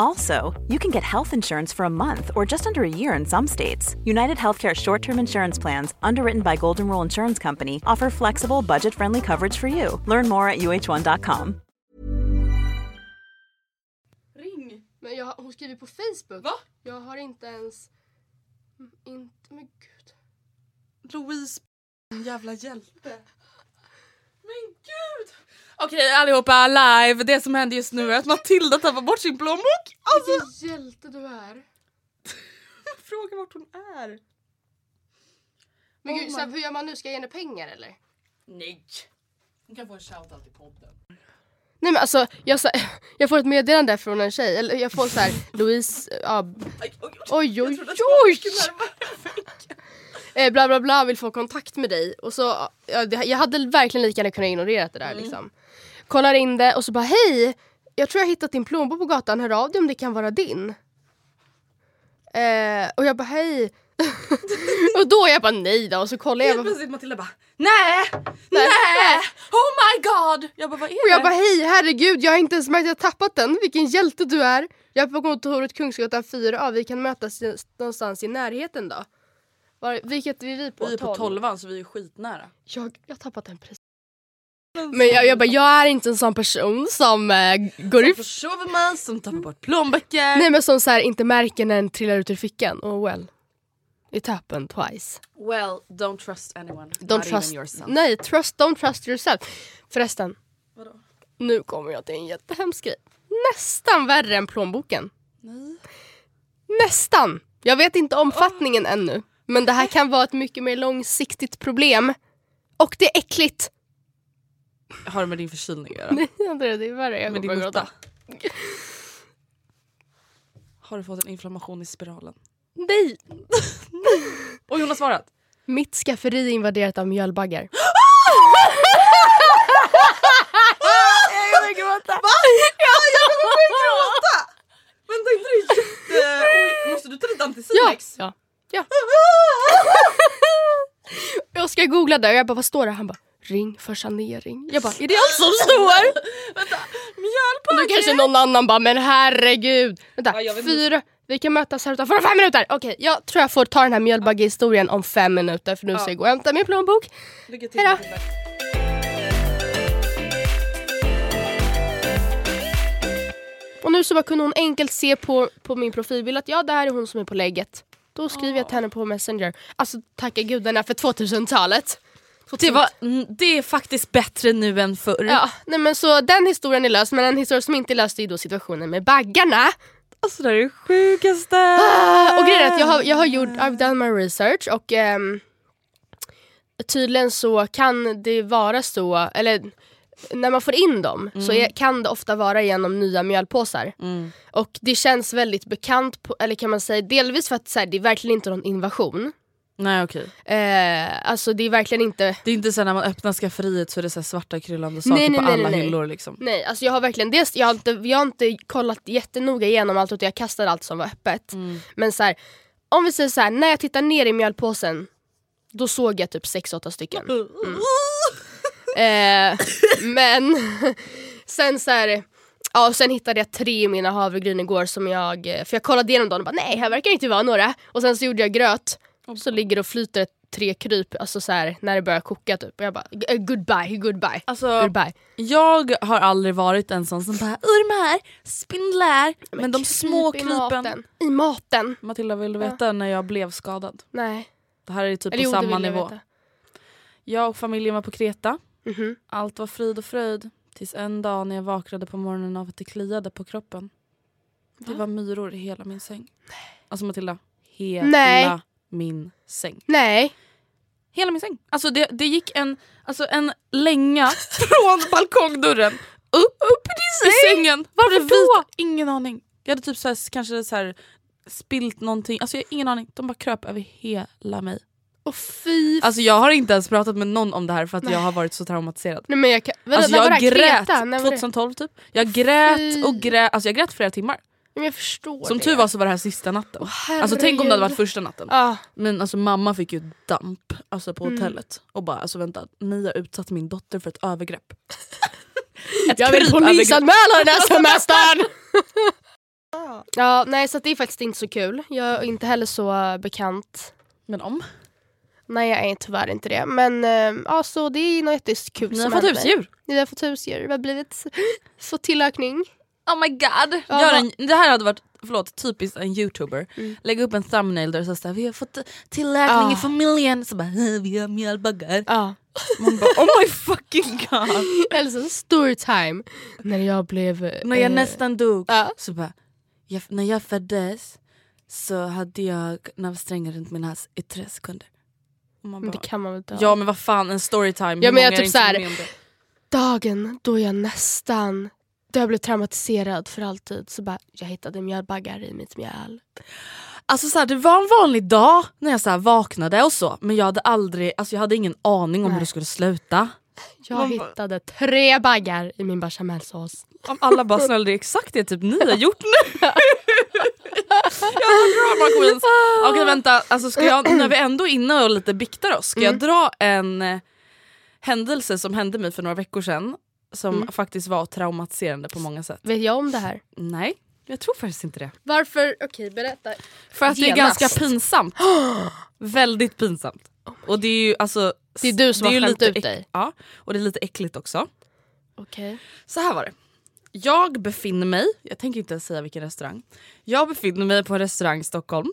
Also, you can get health insurance for a month or just under a year in some states. United Healthcare short term insurance plans, underwritten by Golden Rule Insurance Company, offer flexible, budget friendly coverage for you. Learn more at uh1.com. Ring! Men jag, hon skriver på Facebook. Va? Jag har inte ens... Mm, Inte, men gud. Louise, jävla hjälte. Men gud! Okej allihopa, live. Det som händer just nu är att Matilda tappar bort sin plånbok. Alltså, Vilken hjälte du är. fråga vart hon är. Men Oh gud, så här, hur gör man nu? Ska jag ge henne pengar eller? Nej. Hon kan få en shoutout i podden. Nej men alltså, jag, så, jag får ett meddelande från en tjej, eller jag får så här, Louise, ja, oj, oj. oj oj. Eh, bla bla bla vill få kontakt med dig. Och så, ja, jag hade verkligen lika gärna kunnat ignorera det där liksom. Kollar in det och så bara hej, jag tror jag har hittat din plånbok på gatan, hör av dig om det kan vara din. Eh, och jag bara hej. och då jag bara nej då och så kollar jag. Helt plötsligt Matilda bara nej, nej, oh my god. Jag bara vad är och jag det? bara hej herregud jag har inte ens märkt att jag tappat den. Vilken hjälte du är. Jag är på kontoret Kungsgatan 4A, vi kan mötas någonstans i närheten då. Var, vilket är vi på? vi är på 12. tolvan så vi är skitnära. Jag jag har tappat den precis. Men jag, jag bara, jag är inte en sån person som eh, går Som ut... försover man, som tappar bort plånböcker. Nej men som så här, inte märker när den trillar ut ur fickan. Oh well. It happened twice. Well, don't trust anyone. Don't not trust... even yourself. Nej, trust, don't trust yourself. Förresten, Vadå? nu kommer jag till en jättehemsk grej. Nästan värre än plånboken. Nej. Nästan! Jag vet inte omfattningen ännu. Men det här kan vara ett mycket mer långsiktigt problem. Och det är äckligt! Har det med din förkylning att göra? Nej, Andrea, det är värre. Jag med din mutta? Har du fått en inflammation i spiralen? Nej! Och hon har svarat. Mitt skafferi är invaderat av mjölbaggar. jag kommer gråta. Va? Ja, jag kommer börja gråta! Vänta inte det jätte... Oj, måste du ta lite Ja, antisimex? ja, ja. Jag ska googla det och jag bara vad står det? Han bara ring för sanering. Jag bara är det allt som står? Vänta, Och mjölpacke! då kanske någon annan bara men herregud. Vänta, Ja, fyra. Vi kan mötas här utanför om fem minuter. Okej, jag tror jag får ta den här mjölbaggehistorien om fem minuter för nu ska jag gå och hämta min plånbok. Lycka till. Hejdå. Och nu så bara kunde hon enkelt se på, på min profilbild att ja det här är hon som är på lägget. Då skriver jag till henne på messenger. Alltså tacka gudarna för 2000-talet. Det, var, mm, det är faktiskt bättre nu än förr. Ja, nej men så den historien är löst men en historia som inte är löst är ju då situationen med baggarna. Alltså det är det sjukaste! Ah, och grejen är att jag har, jag har gjort, I've done my research och ehm, tydligen så kan det vara så, eller när man får in dem så är, kan det ofta vara genom nya mjölpåsar. Mm. Och det känns väldigt bekant, på, eller kan man säga delvis för att så här, det är verkligen inte någon invasion. Nej okej. Eh, alltså det är verkligen inte Det är inte så när man öppnar skafferiet så är det så svarta kryllande saker Nej, nej, på nej, alla hyllor liksom. Nej, alltså jag har verkligen dels, jag har inte, jag har inte kollat jättenoga igenom allt utan jag kastade allt som var öppet. Mm. Men så här, om vi säger så här, när jag tittar ner i mjölpåsen då såg jag typ 6-8 stycken. Eh, men sen så här, ja, sen hittade jag tre i mina havregryn igår som jag, för jag kollade igenom dem och bara nej här verkar inte vara några. Och sen så gjorde jag gröt, så ligger det och flyter tre kryp alltså så här, när det börjar koka typ. Och jag bara "G- goodbye, goodbye, Alltså, goodbye. jag har aldrig varit en sån som bara ormar, spindlar. Men, de kryp små i krypen. maten. I maten. Matilda vill du veta när jag blev skadad? Nej. Det här är typ Eller på jo, det samma jag nivå. veta. Jag och familjen var på Kreta. Mhm. Allt var frid och fröjd. Tills en dag när jag vaknade på morgonen av att det kliade på kroppen. Det Va? var myror i hela min säng. Alltså Matilda, hela Nej. Min säng. Nej. Hela min säng. Alltså det, det gick en, alltså en länga från balkongdörren upp, upp i sängen. Varför då? Ingen aning. Jag hade typ så här, kanske så här, spilt någonting. Alltså jag har ingen aning. De bara kröp över hela mig. Och fy Alltså jag har inte ens pratat med någon om det här för att Nej. jag har varit så traumatiserad. Nej men jag kan... Vänta, Alltså jag grät Kreta? När var det? 2012 typ. Jag grät och grät, alltså jag grät flera timmar. Jag förstår Som det. tur var så var det här sista natten. Alltså tänk om det hade varit första natten. Ah, Men alltså mamma fick ju damp alltså, på Mm. hotellet. Och bara alltså vänta, ni har utsatt min dotter för ett övergrepp. ett jag vill polisanmäla den här semestern! ja, nej så det är faktiskt inte så kul. Jag är inte heller så bekant. Men om? Nej jag är tyvärr inte det. Men äh, ja, så det är något jättekul Ni har fått husdjur. Vi har fått husdjur. Vi har blivit så tillökning. Oh my god. Ja, Gör en, det här hade varit förlåt, typiskt en youtuber. Mm. Lägga upp en thumbnail där det står vi har fått tillräkning Ah. i familjen. Så bara, "Hej, vi har mjölbaggar. Ja. Man bara oh my fucking god. Eller så storytime. När jag blev... När jag eh, nästan dog Ja. så bara, jag, när jag föddes så hade jag navelsträngar runt min hals i tre sekunder. Man Men bara, det kan man väl ta. ja men vad fan en storytime. Ja, men jag typ inte så här-? Dagen då jag nästan... Då jag blev traumatiserad för alltid så bara, jag hittade mjölbaggar i mitt mjöl. Alltså så här, det var en vanlig dag när jag så här vaknade och så men jag hade aldrig, alltså jag hade ingen aning om hur Nej. det skulle sluta. Jag Man hittade tre baggar i min bechamelsås. Om alla bara snälla det är exakt det typ ni har gjort nu. jag har drama queens. Okej vänta, alltså ska jag, när vi ändå är inne och lite biktar oss, ska jag dra en eh, händelse som hände mig för några veckor sedan som faktiskt var traumatiserande på många sätt. Vet jag om det här? Nej, jag tror faktiskt inte det. Varför? Okej, berätta. För att det är Genast. ganska pinsamt. Väldigt pinsamt. Och det är ju alltså... Det är du som har skämt ut dig. Ja, och det är lite äckligt också. Okej. Så här var det. Jag befinner mig, jag tänker inte säga vilken restaurang. Jag befinner mig på en restaurang i Stockholm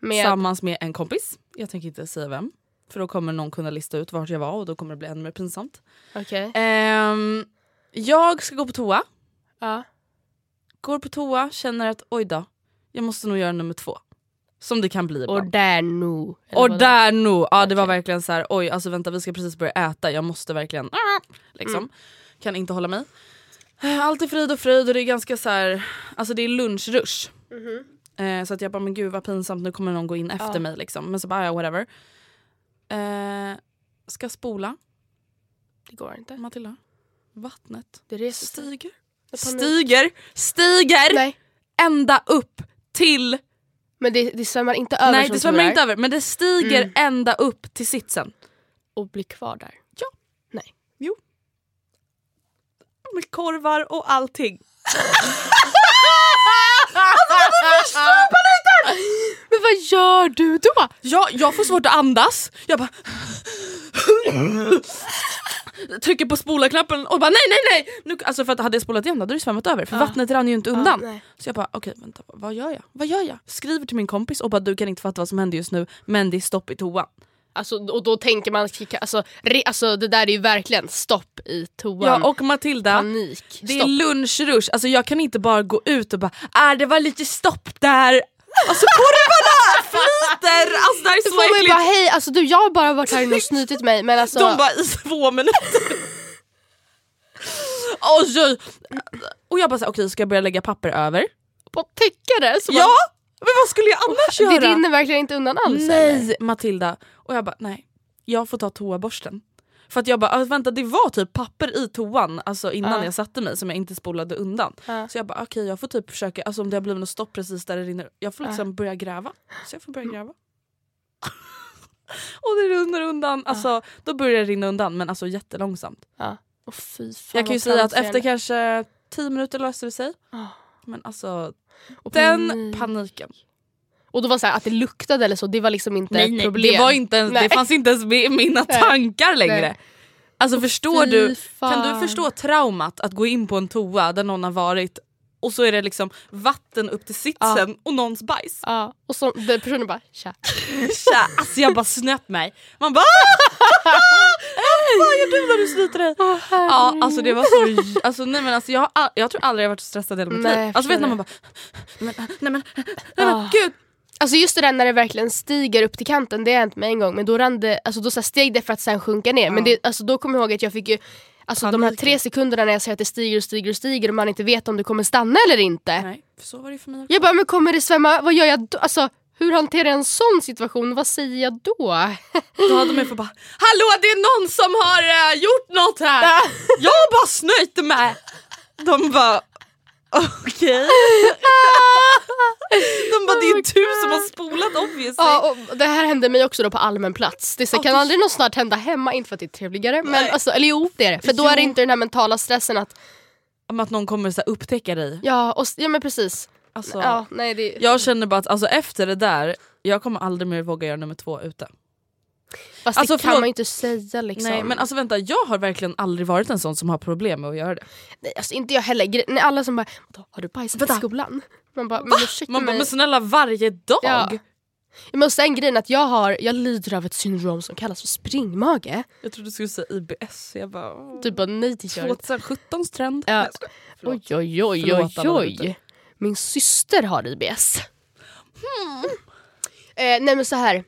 Med... tillsammans med en kompis. Jag tänker inte säga vem. För då kommer någon kunna lista ut vart jag var och då kommer det bli ännu mer pinsamt. Okej. Ehm, jag ska gå på toa. Ja. Går på toa, känner att oj då, jag måste nog göra nummer två. Som det kan bli ibland. Och där nu. Och där nog, ja det var verkligen så här, oj alltså vänta vi ska precis börja äta, jag måste verkligen ah, liksom. Mm. Kan inte hålla mig. Allt är frid och fröjd och det är ganska så här, alltså det är lunchrush. Mhm. Eh, så att jag bara men gud vad pinsamt nu kommer någon gå in efter Ja. mig liksom. Men så bara ja whatever. Eh, ska spola, Det går inte. Matilda. Vattnet Det reser sig. stiger. Stiger, stiger Nej. ända upp till, Men det, det svämmar inte över nej som det svämmar inte över men det stiger Mm. ända upp till sitsen. Och blir kvar där. med korvar och allting. Men vad gör du då? Jag, jag får svårt att andas. Jag bara... Trycker på spola-knappen och bara nej nej nej! Nu, alltså för att hade jag spolat igen då hade det svämmat över för Ja. vattnet rann ju inte undan. Ja, så jag bara okej vänta vad gör jag? Vad gör jag? Skriver till min kompis och bara du kan inte fatta vad som händer just nu men det är stopp i toan. Alltså, och då tänker man, alltså, re, alltså det där är ju verkligen stopp i toan. Ja och Matilda, Panik. det är Stopp. lunchrush, alltså jag kan inte bara gå ut och bara äh, det var lite stopp där. Alltså korvarna flyter! Här är så får man ju äckligt. bara hej, alltså du jag har bara varit här inne och snytit mig men alltså De bara i två minuter. Oj. Och jag bara okej ska jag börja lägga papper över? på täckare Ja! Men vad skulle jag annars man, göra? det rinner verkligen inte undan alls eller? Nej Matilda. Och jag bara nej, jag får ta toaborsten. För att jag bara, vänta det var typ papper i toan alltså innan Ja. jag satte mig som jag inte spolade undan. Ja. Så jag bara okej jag får typ försöka, alltså om det har blivit något stopp precis där det rinner, jag får liksom börja gräva. Så jag får börja gräva. och det rinner undan, alltså då börjar det rinna undan men alltså jättelångsamt. Ja. Och fy fan Jag kan ju säga att efter kanske 10 minuter löste det sig. Ah. Men alltså Och den panik. paniken. Och då var det så här, att det luktade eller så, det var liksom inte Nej, ett nej, problem. det, var inte ens, det Nej. fanns inte ens med i mina Nej. tankar längre. Nej. Alltså förstår Fy du, fan. kan du förstå traumat att gå in på en toa där någon har varit och så är det liksom vatten upp till sitsen och någons bajs. Ja, och så den personen bara tja. Tja, alltså jag bara snöt mig. Man bara "Ah! Vad gör du när du sliter dig? ja, alltså det var så, alltså, nej, men alltså, jag, jag tror aldrig jag varit så stressad i hela mitt liv. Alltså vet när man bara nej men, nej men, nej, men Ah. gud. Alltså just det där när det verkligen stiger upp till kanten, det har hänt mig en gång men då rann det, alltså då så steg det för att sen sjunka ner. Men det, alltså då kommer jag ihåg att jag fick ju Alltså de här tre sekunderna när jag ser att det stiger och stiger och stiger och man inte vet om det kommer stanna eller inte. Nej, för så var det för mig. Jag bara, men kommer det svämma? Vad gör jag då? Alltså hur hanterar jag en sån situation? Vad säger jag då? Då hade man ju bara Hallå det är någon som har eh, gjort något här! Jag bara snöjte med! De bara okej. De bara det är du som har spolat obviously. Ja, och det här hände mig också då på allmän plats. Det så, kan aldrig något snart hända hemma, inte för att det är trevligare. Men alltså, eller jo det är det. För då är det inte den här mentala stressen att, Om att någon kommer så här, upptäcka dig. ja, och, ja men precis. Alltså, Ja, nej, det, Jag känner bara att alltså, efter det där, jag kommer aldrig mer våga göra nummer två ute. Fast alltså, det kan förlåt. man ju inte säga liksom. Nej men alltså vänta, jag har verkligen aldrig varit en sån som har problem med att göra det. Nej, alltså, inte jag heller. Gre- Nej, alla som bara "Vadå, har du bajsat Vänta. i skolan? Man bara, men ursäkta Man bara, men snälla varje dag? Ja. Jag måste säga en grej att jag har, jag lider av ett syndrom som kallas för springmage. Jag trodde du skulle säga IBS, jag bara... åh. Du bara nej det gör inte. 2017s trend. Ja. Oj oj oj Förlåt oj oj. Min syster har IBS. Eh, nej men så här.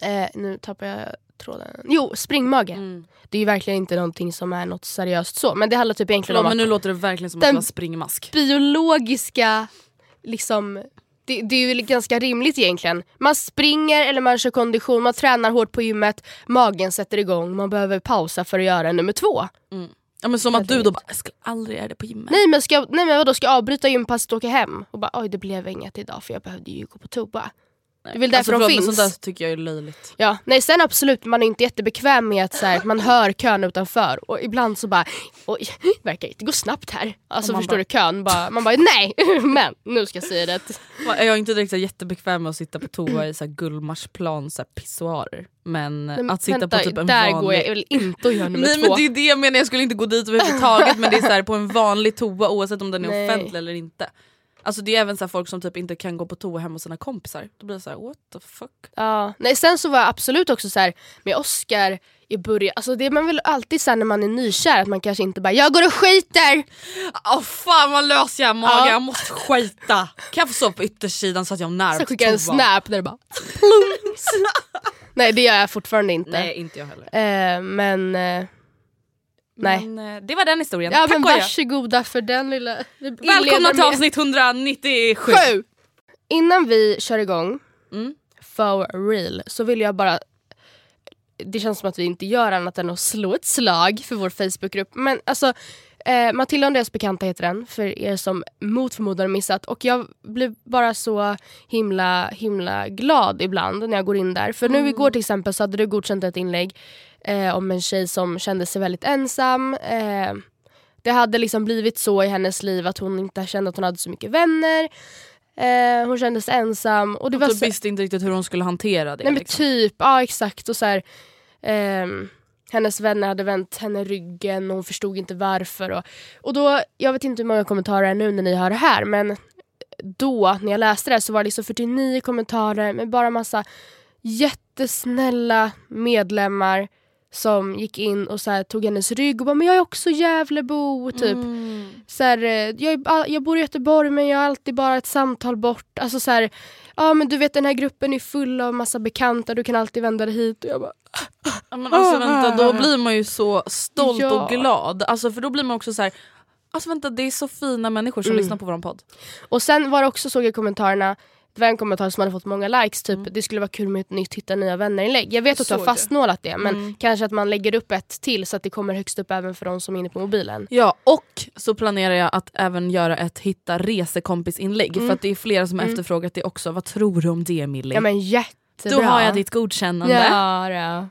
Eh, nu tappar jag tråden. Jo, springmage. Mm. Det är ju verkligen inte någonting som är något seriöst så. Men det handlar typ egentligen Förlåt om men nu låter det verkligen som att har springmask. biologiska liksom det, det är ju ganska rimligt egentligen. Man springer eller man kör kondition, man tränar hårt på gymmet, magen sätter igång, man behöver pausa för att göra nummer två. Ja, men som att du då bara, jag ska aldrig göra det på gymmet. Nej men, ska jag, nej, men vadå, ska jag avbryta gympasset och åka hem? Och bara oj det blev inget idag för jag behövde ju gå på toa. Det är väl därför alltså, de finns. Sånt där tycker jag är löjligt. Ja, nej sen absolut, man är inte jättebekväm med att så här, man hör kön utanför och ibland så bara oj, verkar inte gå snabbt här. Alltså Och förstår bara- du kön, bara, man bara nej men nu ska jag säga det. Jag är inte direkt så jättebekväm med att sitta på toa i så här Gullmarsplan så här pissoarer. Men men att sitta vänta, på typ en där vanlig... går jag väl inte att göra nummer Nej två. men det är det jag menar, jag skulle inte gå dit överhuvudtaget men det är så här, på en vanlig toa oavsett om den är Nej. offentlig eller inte. Alltså det är även så här, folk som typ inte kan gå på toa hemma hos sina kompisar. Då blir det så här, what the fuck. Ja. Nej, sen så var jag absolut också så här med Oscar i början, alltså det är man väl alltid så här när man är nykär att man kanske inte bara jag går och skiter. Åh fan vad lös jag är magen, Ja. jag måste skita. Kan jag få sova på yttersidan så att jag har nära Så skickar jag en snap där det bara plums. Nej det gör jag fortfarande inte. Nej inte jag heller. Eh, men eh, nej. Men eh, det var den historien. Ja Tack men varsågoda för den lilla... Välkomna till avsnitt 197. Sju! Innan vi kör igång, Mm. for real, så vill jag bara... Det känns som att vi inte gör annat än att slå ett slag för vår Facebookgrupp. Men alltså, eh, Matilda och Andreas bekanta heter den, för er som mot förmodan missat. Och jag blir bara så himla, himla glad ibland när jag går in där. För nu igår till exempel så hade du godkänt ett inlägg eh, om en tjej som kände sig väldigt ensam. Eh, det hade liksom blivit så i hennes liv att hon inte kände att hon hade så mycket vänner. Eh, hon kände sig ensam. Och det var Du så, visste inte riktigt hur hon skulle hantera det. nej men liksom. typ, ja exakt. Och så här, ehm, hennes vänner hade vänt henne ryggen och hon förstod inte varför. Och, och då, jag vet inte hur många kommentarer det är nu när ni hör det här men då när jag läste det så var det liksom 49 kommentarer med bara massa jättesnälla medlemmar som gick in och så här, tog hennes rygg och bara “men jag är också Gävlebo” typ. Mm. Så här, eh, jag, är- jag bor i Göteborg men jag är alltid bara ett samtal bort. Alltså så här, ja men du vet den här gruppen är full av massa bekanta, du kan alltid vända dig hit. Och jag bara, Ja, men alltså vänta, då blir man ju så stolt Ja. och glad. Alltså, för då blir man också så här. Alltså vänta det är så fina människor som Mm. lyssnar på vår podd. Och sen var det också, såg jag i kommentarerna, det var en kommentar som hade fått många likes, typ det skulle vara kul med ett nytt hitta nya vänner-inlägg. Jag vet att du har fastnålat det men Mm. kanske att man lägger upp ett till så att det kommer högst upp även för de som är inne på mobilen. Ja och så planerar jag att även göra ett hitta resekompisinlägg för att det är flera som har efterfrågat det också. Vad tror du om det Millie? Ja men jättebra. då har jag ditt godkännande. Ja, ja.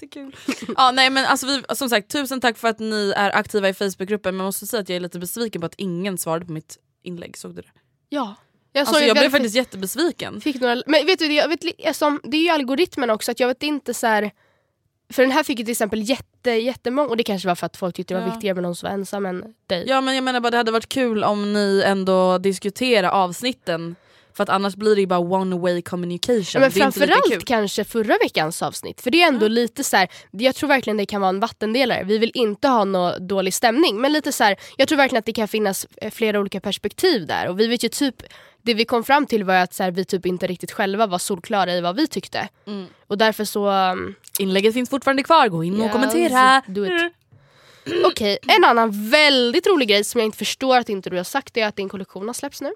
Det är inte kul. ja, nej, men alltså vi, som sagt, tusen tack för att ni är aktiva i Facebookgruppen men jag måste säga att jag är lite besviken på att ingen svarade på mitt inlägg, såg du det? Ja. Jag, såg Alltså, jag blev faktiskt jättebesviken. Fick några, men vet du, jag vet, li- alltså, det är ju algoritmen också, att jag vet inte så här. För den här fick ju till exempel jätte, jättemånga, och det kanske var för att folk tyckte det var Ja. viktigare med någon som var ensam än dig. Ja men jag menar bara det hade varit kul om ni ändå diskuterar avsnitten. För att annars blir det ju bara one way communication. Men framförallt kanske förra veckans avsnitt. För det är ändå lite så här, jag tror verkligen det kan vara en vattendelare. Vi vill inte ha någon dålig stämning. Men lite så här, jag tror verkligen att det kan finnas eh, flera olika perspektiv där. Och vi vet ju typ, det vi kom fram till var att så här, vi typ inte riktigt själva var solklara i vad vi tyckte. Mm. Och därför så... um, Inlägget finns fortfarande kvar, gå in och Ja, kommentera. do it. Okej, en annan väldigt rolig grej som jag inte förstår att inte du har sagt är att din kollektion har släppts nu.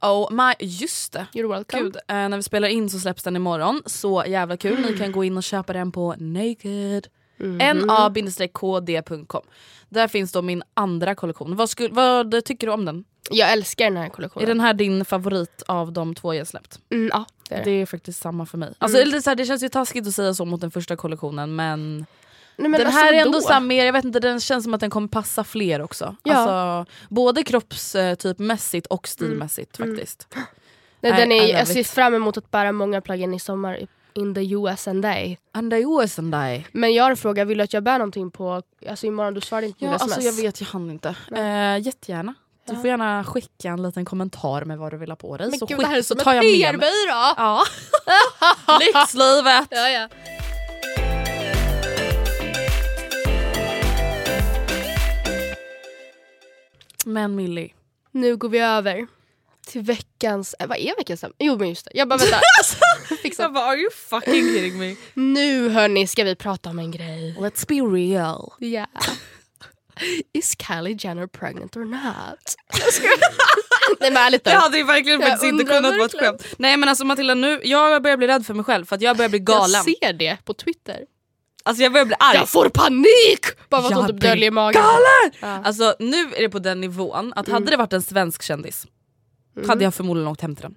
Oh my, just det. You're welcome. Gud, eh, när vi spelar in så släpps den imorgon. Så jävla kul. Ni kan gå in och köpa den på Naked. Mhm. na-kd.com. Där finns då min andra kollektion. Vad, skulle, vad tycker du om den? Jag älskar den här kollektionen. Är den här din favorit av de två jag släppt? Mm, ja, det är det. Det är faktiskt samma för mig. Alltså, eller så här, det känns ju taskigt att säga så mot den första kollektionen men, Nej, den alltså, här är ändå då? så mer, jag vet inte, den känns som att den kommer passa fler också. Ja. Alltså, både kroppstypmässigt och stilmässigt faktiskt. Nej, I- den I är, jag ser fram emot att bära många plaggen i sommar i- in the US and day. And I was and I. Men jag har en fråga, vill du att jag bär någonting på, alltså imorgon, du svarade inte på Ja, mitt alltså, sms. jag vet, jag hann inte. Eh, jättegärna. Du får gärna skicka en liten kommentar med vad du vill ha på dig. Men så gud skick- det här är så som tar en. PR-byrå! Ja. Lyxlivet! Ja, ja. Men Millie. Nu går vi över till veckans, äh, vad är veckans ämne? Jo men just det, jag bara vänta. Fixa. bara are you fucking kidding me? Nu hörni ska vi prata om en grej. Let's be real. Ja. Is Kylie Jenner pregnant or not? Nej men ärligt. Det hade ju verkligen Jag faktiskt inte kunnat vara ett skämt. Nej men alltså Matilda nu, jag börjar bli rädd för mig själv för jag börjar bli galen. Jag ser det på Twitter. Alltså jag börjar bli arg. Jag får panik! Bara för att hon döljer magen. galen! Ja. Alltså nu är det på den nivån att hade det varit en svensk kändis hade jag förmodligen åkt hem till den.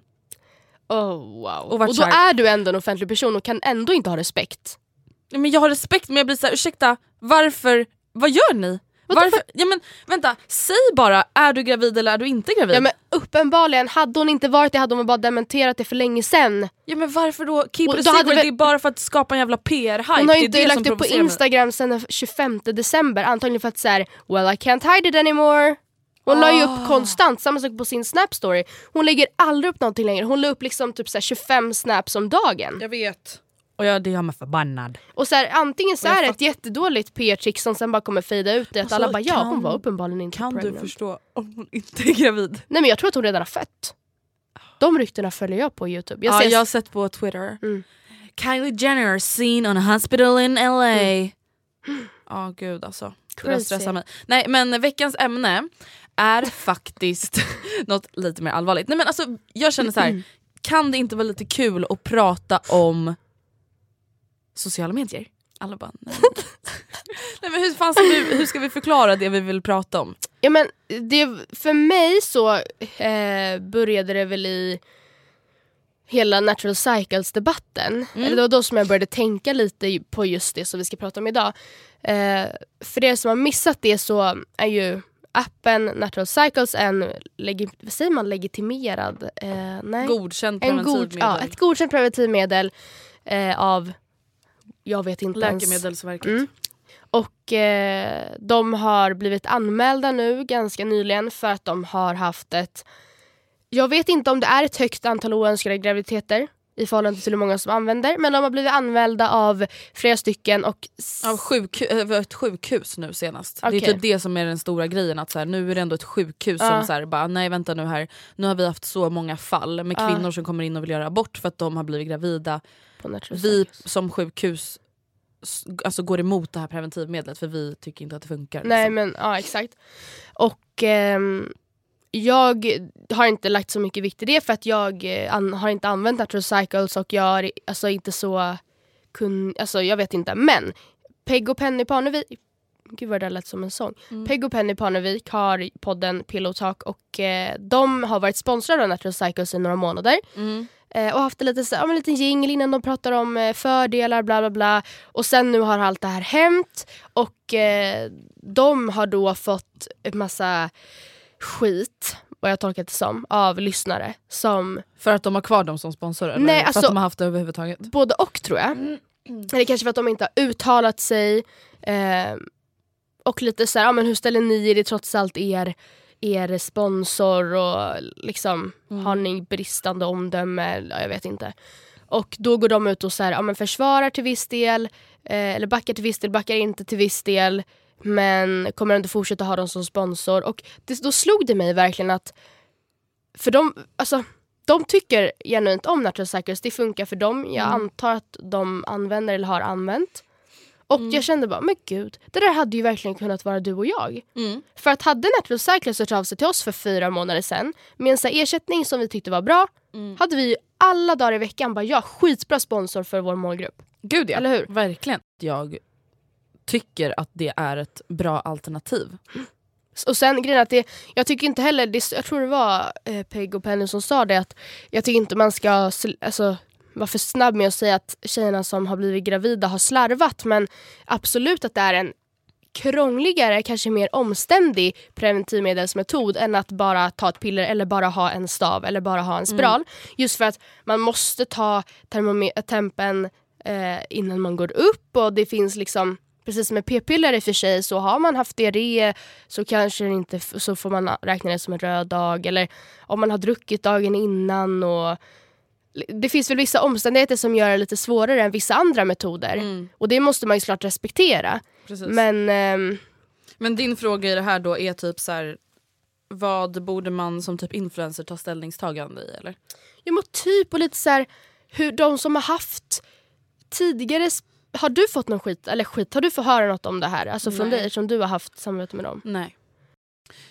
Oh, wow. Och Och, då är du ändå en offentlig person och kan ändå inte ha respekt. Men jag har respekt men jag blir såhär, ursäkta varför, vad gör ni? Varför? Ja, men, vänta, säg bara är du gravid eller är du inte gravid? Ja, men uppenbarligen, hade hon inte varit det hade hon bara dementerat det för länge sen. Ja, men varför då? Keep it då a hade secret, väl- det är bara för att skapa en jävla PR-hype. Hon har det ju inte det lagt upp på. Instagram sen den 25 december, antagligen för att såhär well I can't hide it anymore. Hon la ju Ah. upp konstant, samma sak på sin snap story. Hon lägger aldrig upp någonting längre, hon la upp liksom typ såhär 25 snaps om dagen. Jag vet. Och jag, det gör mig förbannad. Och så här, antingen så är det ett jättedåligt PR-trick som sen bara kommer fejda ut att Alltså, alla bara ja kan- hon var uppenbarligen inte Kan du pregnant. förstå om hon inte är gravid? Nej men jag tror att hon redan har fött. De ryktena följer jag på youtube. Jag ja, ser jag har sett på Twitter. Mm. Kylie Jenner seen on a hospital in LA. Ja gud alltså. Det där Crazy. stressar mig. Nej men veckans ämne är faktiskt något lite mer allvarligt. Nej men alltså jag känner så här. kan det inte vara lite kul att prata om sociala medier? Alla bara nej. nej men hur, fan ska vi, hur ska vi förklara det vi vill prata om? Ja, men det, för mig så eh, började det väl i hela natural cycles-debatten. Mm. Eller Det var då som jag började tänka lite på just det som vi ska prata om idag. Eh, för er som har missat det så är ju appen Natural Cycles en legi- vad säger man, legitimerad? Eh, nej. Godkänt en god, preventivmedel. ja, ett godkänt preventivmedel eh, av, jag vet inte ens. Läkemedelsverket. Mm. Och eh, de har blivit anmälda nu ganska nyligen för att de har haft ett... Jag vet inte om det är ett högt antal oönskade graviditeter i förhållande till hur många som använder. Men de har blivit anmälda av flera stycken och... Av sjuk, ett sjukhus nu senast. Det Okej. är typ det som är den stora grejen. Att så här, nu är det ändå ett sjukhus Ja. som så här, bara, nej vänta nu här. Nu har vi haft så många fall med kvinnor som kommer in och vill göra abort för att de har blivit gravida. Vi som sjukhus alltså, går emot det här preventivmedlet för vi tycker inte att det funkar. Nej liksom. men ja exakt. Och ehm, jag har inte lagt så mycket vikt i det för att jag eh, an, har inte använt Natural Cycles och jag är alltså inte så kun, alltså jag vet inte. Men Peg och Penny Parnevik, gud vad det lät som en sång. Peg och Penny Parnevik har podden Pillow Talk och eh, de har varit sponsrade av Natural Cycles i några månader. Mm. Eh, och haft en liten, så- ja, men liten jingle innan de pratar om eh, fördelar bla bla bla. Och sen nu har allt det här hänt och eh, de har då fått en massa skit vad jag tolkat det som, av lyssnare som För att de har kvar dem som sponsor eller Nej, för alltså- att de har haft det överhuvudtaget? både och tror jag. Eller kanske för att de inte har uttalat sig. Eh, och lite så här, ja, men hur ställer ni er? Det är trots allt er, er sponsor och liksom har ni bristande omdöme? Ja, jag vet inte. Och då går de ut och så här, ja, men försvarar till viss del, eh, eller backar till viss del, backar inte till viss del. Men kommer ändå fortsätta ha dem som sponsor. Och det, då slog det mig verkligen att, för de, alltså de tycker genuint om Natural Cycles, det funkar för dem. Jag antar att de använder eller har använt. Och jag kände bara, men gud, det där hade ju verkligen kunnat vara du och jag. För att hade Natural Cycles hört av sig till oss för fyra månader sedan med en så ersättning som vi tyckte var bra, hade vi ju alla dagar i veckan bara ja, skitbra sponsor för vår målgrupp. Gud ja, Eller hur? verkligen. Jag tycker att det är ett bra alternativ. Och sen grejen att det, jag tycker inte heller, det, jag tror det var eh, Peg och Penny som sa det att jag tycker inte man ska alltså, vara för snabb med att säga att tjejerna som har blivit gravida har slarvat men absolut att det är en krångligare, kanske mer omständig preventivmedelsmetod än att bara ta ett piller eller bara ha en stav eller bara ha en spiral. Just för att man måste ta tempen eh, innan man går upp och det finns liksom Precis som med p-piller i och för sig så har man haft diarré så kanske inte så får man räkna det som en röd dag eller om man har druckit dagen innan och det finns väl vissa omständigheter som gör det lite svårare än vissa andra metoder och det måste man ju såklart respektera. Precis. Men ehm, Men din fråga i det här då är typ så här. Vad borde man som typ influencer ta ställningstagande i eller? Ja men typ och lite så här, hur de som har haft tidigare har du fått någon skit, eller skit, har du fått höra något om det här? Alltså från Nej. dig eftersom du har haft samarbete med dem. Nej.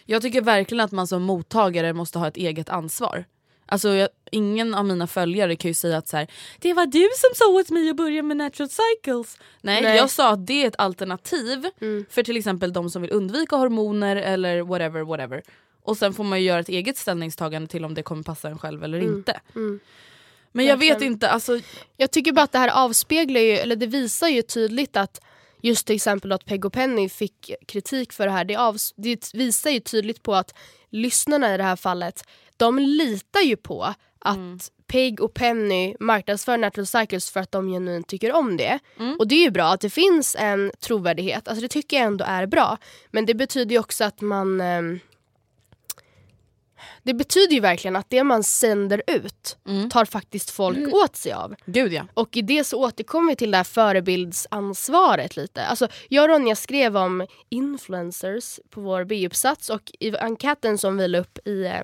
Jag tycker verkligen att man som mottagare måste ha ett eget ansvar. Alltså jag, ingen av mina följare kan ju säga att så här, det var du som sa åt mig att börja med natural cycles. Nej, Nej. jag sa att det är ett alternativ Mm. för till exempel de som vill undvika hormoner eller whatever whatever. Och sen får man ju göra ett eget ställningstagande till om det kommer passa en själv eller inte. mm. Men jag vet inte, alltså Jag tycker bara att det här avspeglar ju, eller det visar ju tydligt att just till exempel att Peg och Penny fick kritik för det här. Det, avs- det visar ju tydligt på att lyssnarna i det här fallet, de litar ju på att Peg och Penny marknadsför Natural Cycles för att de genuint tycker om det. Och det är ju bra att det finns en trovärdighet, alltså det tycker jag ändå är bra. Men det betyder ju också att man ehm, det betyder ju verkligen att det man sänder ut tar faktiskt folk åt sig av. gud ja. Och i det så återkommer vi till det här förebildsansvaret lite. Alltså, jag och Ronja skrev om influencers på vår B-uppsats och i enkäten som vi la upp i, eh,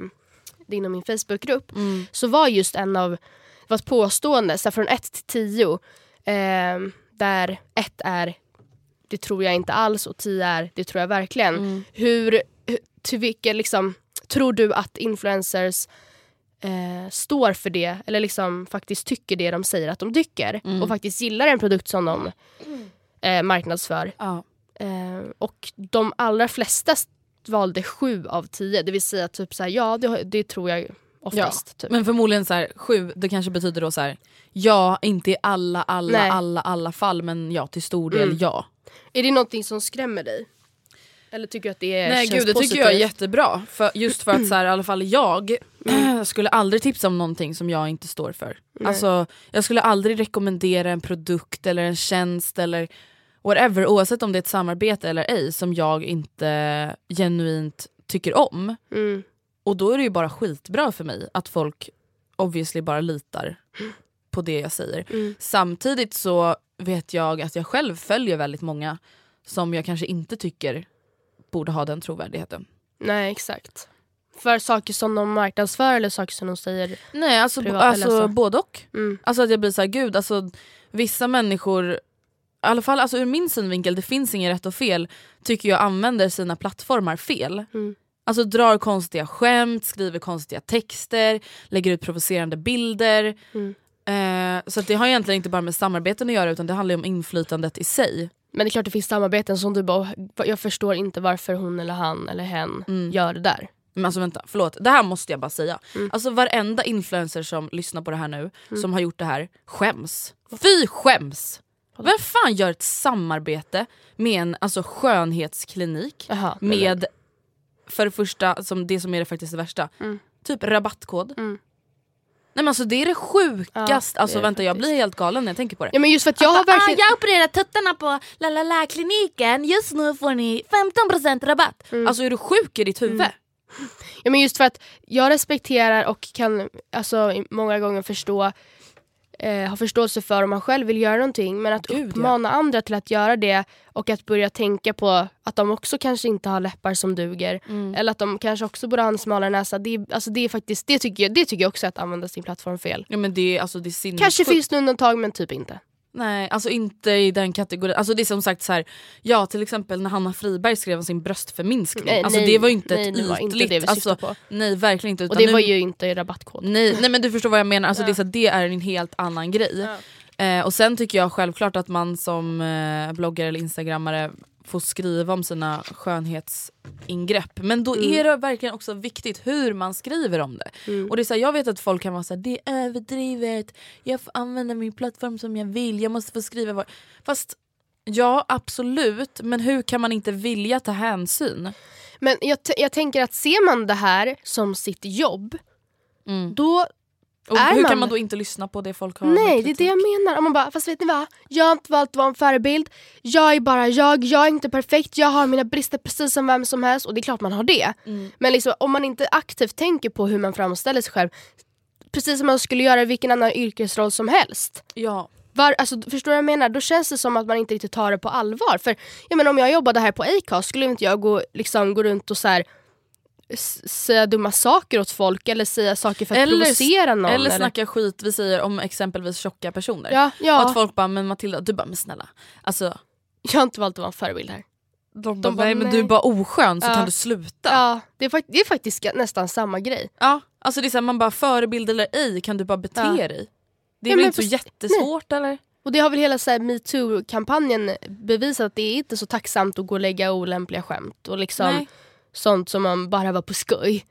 det inom min Facebookgrupp så var just en av, det var ett påstående så från 1 till 10 eh, där 1 är det tror jag inte alls och 10 är det tror jag verkligen. Hur, hur- till vilken liksom, tror du att influencers eh, står för det eller liksom faktiskt tycker det de säger att de tycker och faktiskt gillar en produkt som de eh, marknadsför. ja. Eh, och de allra flesta valde sju av tio, det vill säga typ så här, ja det, det tror jag oftast. Typ. Men förmodligen så här, sju, det kanske betyder då så här, ja inte i alla, alla, Nej. alla, alla fall men ja till stor del Mm. ja. Är det någonting som skrämmer dig? Eller tycker du att det är, Nej känns gud det positivt? tycker jag är jättebra. För, just för att så här, i alla fall jag skulle aldrig tipsa om någonting som jag inte står för. Alltså, jag skulle aldrig rekommendera en produkt eller en tjänst eller whatever oavsett om det är ett samarbete eller ej som jag inte genuint tycker om. Mm. Och då är det ju bara skitbra för mig att folk obviously bara litar på det jag säger. Mm. Samtidigt så vet jag att jag själv följer väldigt många som jag kanske inte tycker borde ha den trovärdigheten. Nej exakt. För saker som de marknadsför eller saker som de säger. Nej alltså, Privat- alltså eller så. både och. Mm. Alltså att jag blir så här, gud alltså vissa människor, i alla fall alltså ur min synvinkel, det finns inget rätt och fel, tycker jag använder sina plattformar fel. Mm. Alltså drar konstiga skämt, skriver konstiga texter, lägger ut provocerande bilder. Mm. Eh, så det har egentligen inte bara med samarbeten att göra utan det handlar om inflytandet i sig. Men det är klart det finns samarbeten som du bara, jag förstår inte varför hon eller han eller hen Mm. gör det där. Men alltså vänta, förlåt. Det här måste jag bara säga. Mm. Alltså varenda influencer som lyssnar på det här nu, som har gjort det här, skäms. Fy skäms! Vem fan gör ett samarbete med en alltså, skönhetsklinik nej, med för det första, som det som är det faktiskt det värsta, Mm. typ rabattkod. Mm. Nej men alltså det är det sjukaste, Ja, alltså det vänta jag faktiskt. blir helt galen när jag tänker på det. Ja men just för att jag har verkligen... Ah, jag opererar tuttarna på la la la kliniken just nu får ni 15% rabatt. Mm. Alltså är du sjuk i ditt huvud? Ja, men just för att jag respekterar och kan alltså, många gånger förstå eh, ha förståelse för om man själv vill göra någonting men att Gud, ja. uppmana andra till att göra det och att börja tänka på att de också kanske inte har läppar som duger Mm. eller att de kanske också borde ha en smalare näsa. Det, är- alltså, det, är faktiskt, det, tycker jag, det tycker jag också är att använda sin plattform fel. Ja men det alltså, det är. Kanske finns det undantag men typ inte. Nej, alltså inte i den kategorin. Alltså det är som sagt så här, ja till exempel när Hanna Friberg skrev om sin bröstförminskning. Nej, alltså det var ju inte nej, ett ytligt, inte det vi alltså, på. Nej verkligen inte. Och det nu- var ju inte i rabattkod. Nej, nej men du förstår vad jag menar, alltså, Ja. det, är så, att det är en helt annan grej. Eh, och sen tycker jag självklart att man som eh, bloggare eller instagrammare får skriva om sina skönhetsingrepp. Men då Mm. är det verkligen också viktigt hur man skriver om det. Mm. Och det är så här, Jag vet att folk kan vara såhär, det är överdrivet, jag får använda min plattform som jag vill, jag måste få skriva vad... Fast ja absolut, men hur kan man inte vilja ta hänsyn? Men jag, jag tänker att ser man det här som sitt jobb Mm. då Och Är hur man- kan man då inte lyssna på det folk har Nej det är det jag menar. Om man bara, fast vet ni vad? Jag har inte valt att vara en förebild. Jag är bara jag, jag är inte perfekt, jag har mina brister precis som vem som helst och det är klart man har det. Mm. Men liksom, om man inte aktivt tänker på hur man framställer sig själv precis som man skulle göra i vilken annan yrkesroll som helst. Ja. Var, alltså, förstår du vad jag menar? Då känns det som att man inte riktigt tar det på allvar. För jag menar, om jag jobbade här på Acast skulle inte jag gå, liksom, gå runt och så här, säga dumma saker åt folk eller säga saker för att Eller- provocera någon. Eller snacka skit vi säger om exempelvis tjocka personer. Ja, Och ja. att folk bara, men Matilda, du bara, men snälla. Alltså, Jag har inte valt att vara en förebild här. de, bara, nej men nej. du är bara oskön så Ja. kan du sluta. Ja, det är, det är faktiskt nästan samma grej. Ja, alltså det är så här, man bara förebild eller ej kan du bara bete Ja. dig. Det är Ja, väl men inte så jättesvårt eller? Och det har väl hela metoo-kampanjen bevisat att det är inte så tacksamt att gå och lägga olämpliga skämt och liksom Nej. Sånt som man bara var på skoj.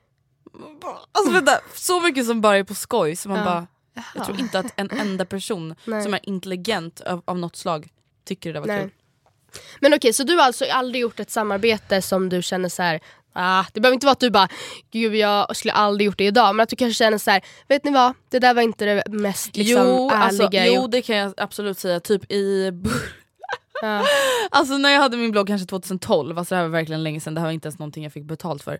Alltså vänta, så mycket som bara är på skoj så man Ja. bara, jag tror inte att en enda person som är intelligent av, av något slag tycker det där var Nej. kul. Men okej, så du har alltså aldrig gjort ett samarbete som du känner så här. Ah, det behöver inte vara att du bara, gud jag skulle aldrig gjort det idag. Men att du kanske känner så här, vet ni vad? Det där var inte det mest liksom, jo, alltså, ärliga jag jo gjort. det kan jag absolut säga, typ i Ja. Alltså när jag hade min blogg kanske 2012, alltså det här var verkligen länge sedan, det här var inte ens någonting jag fick betalt för.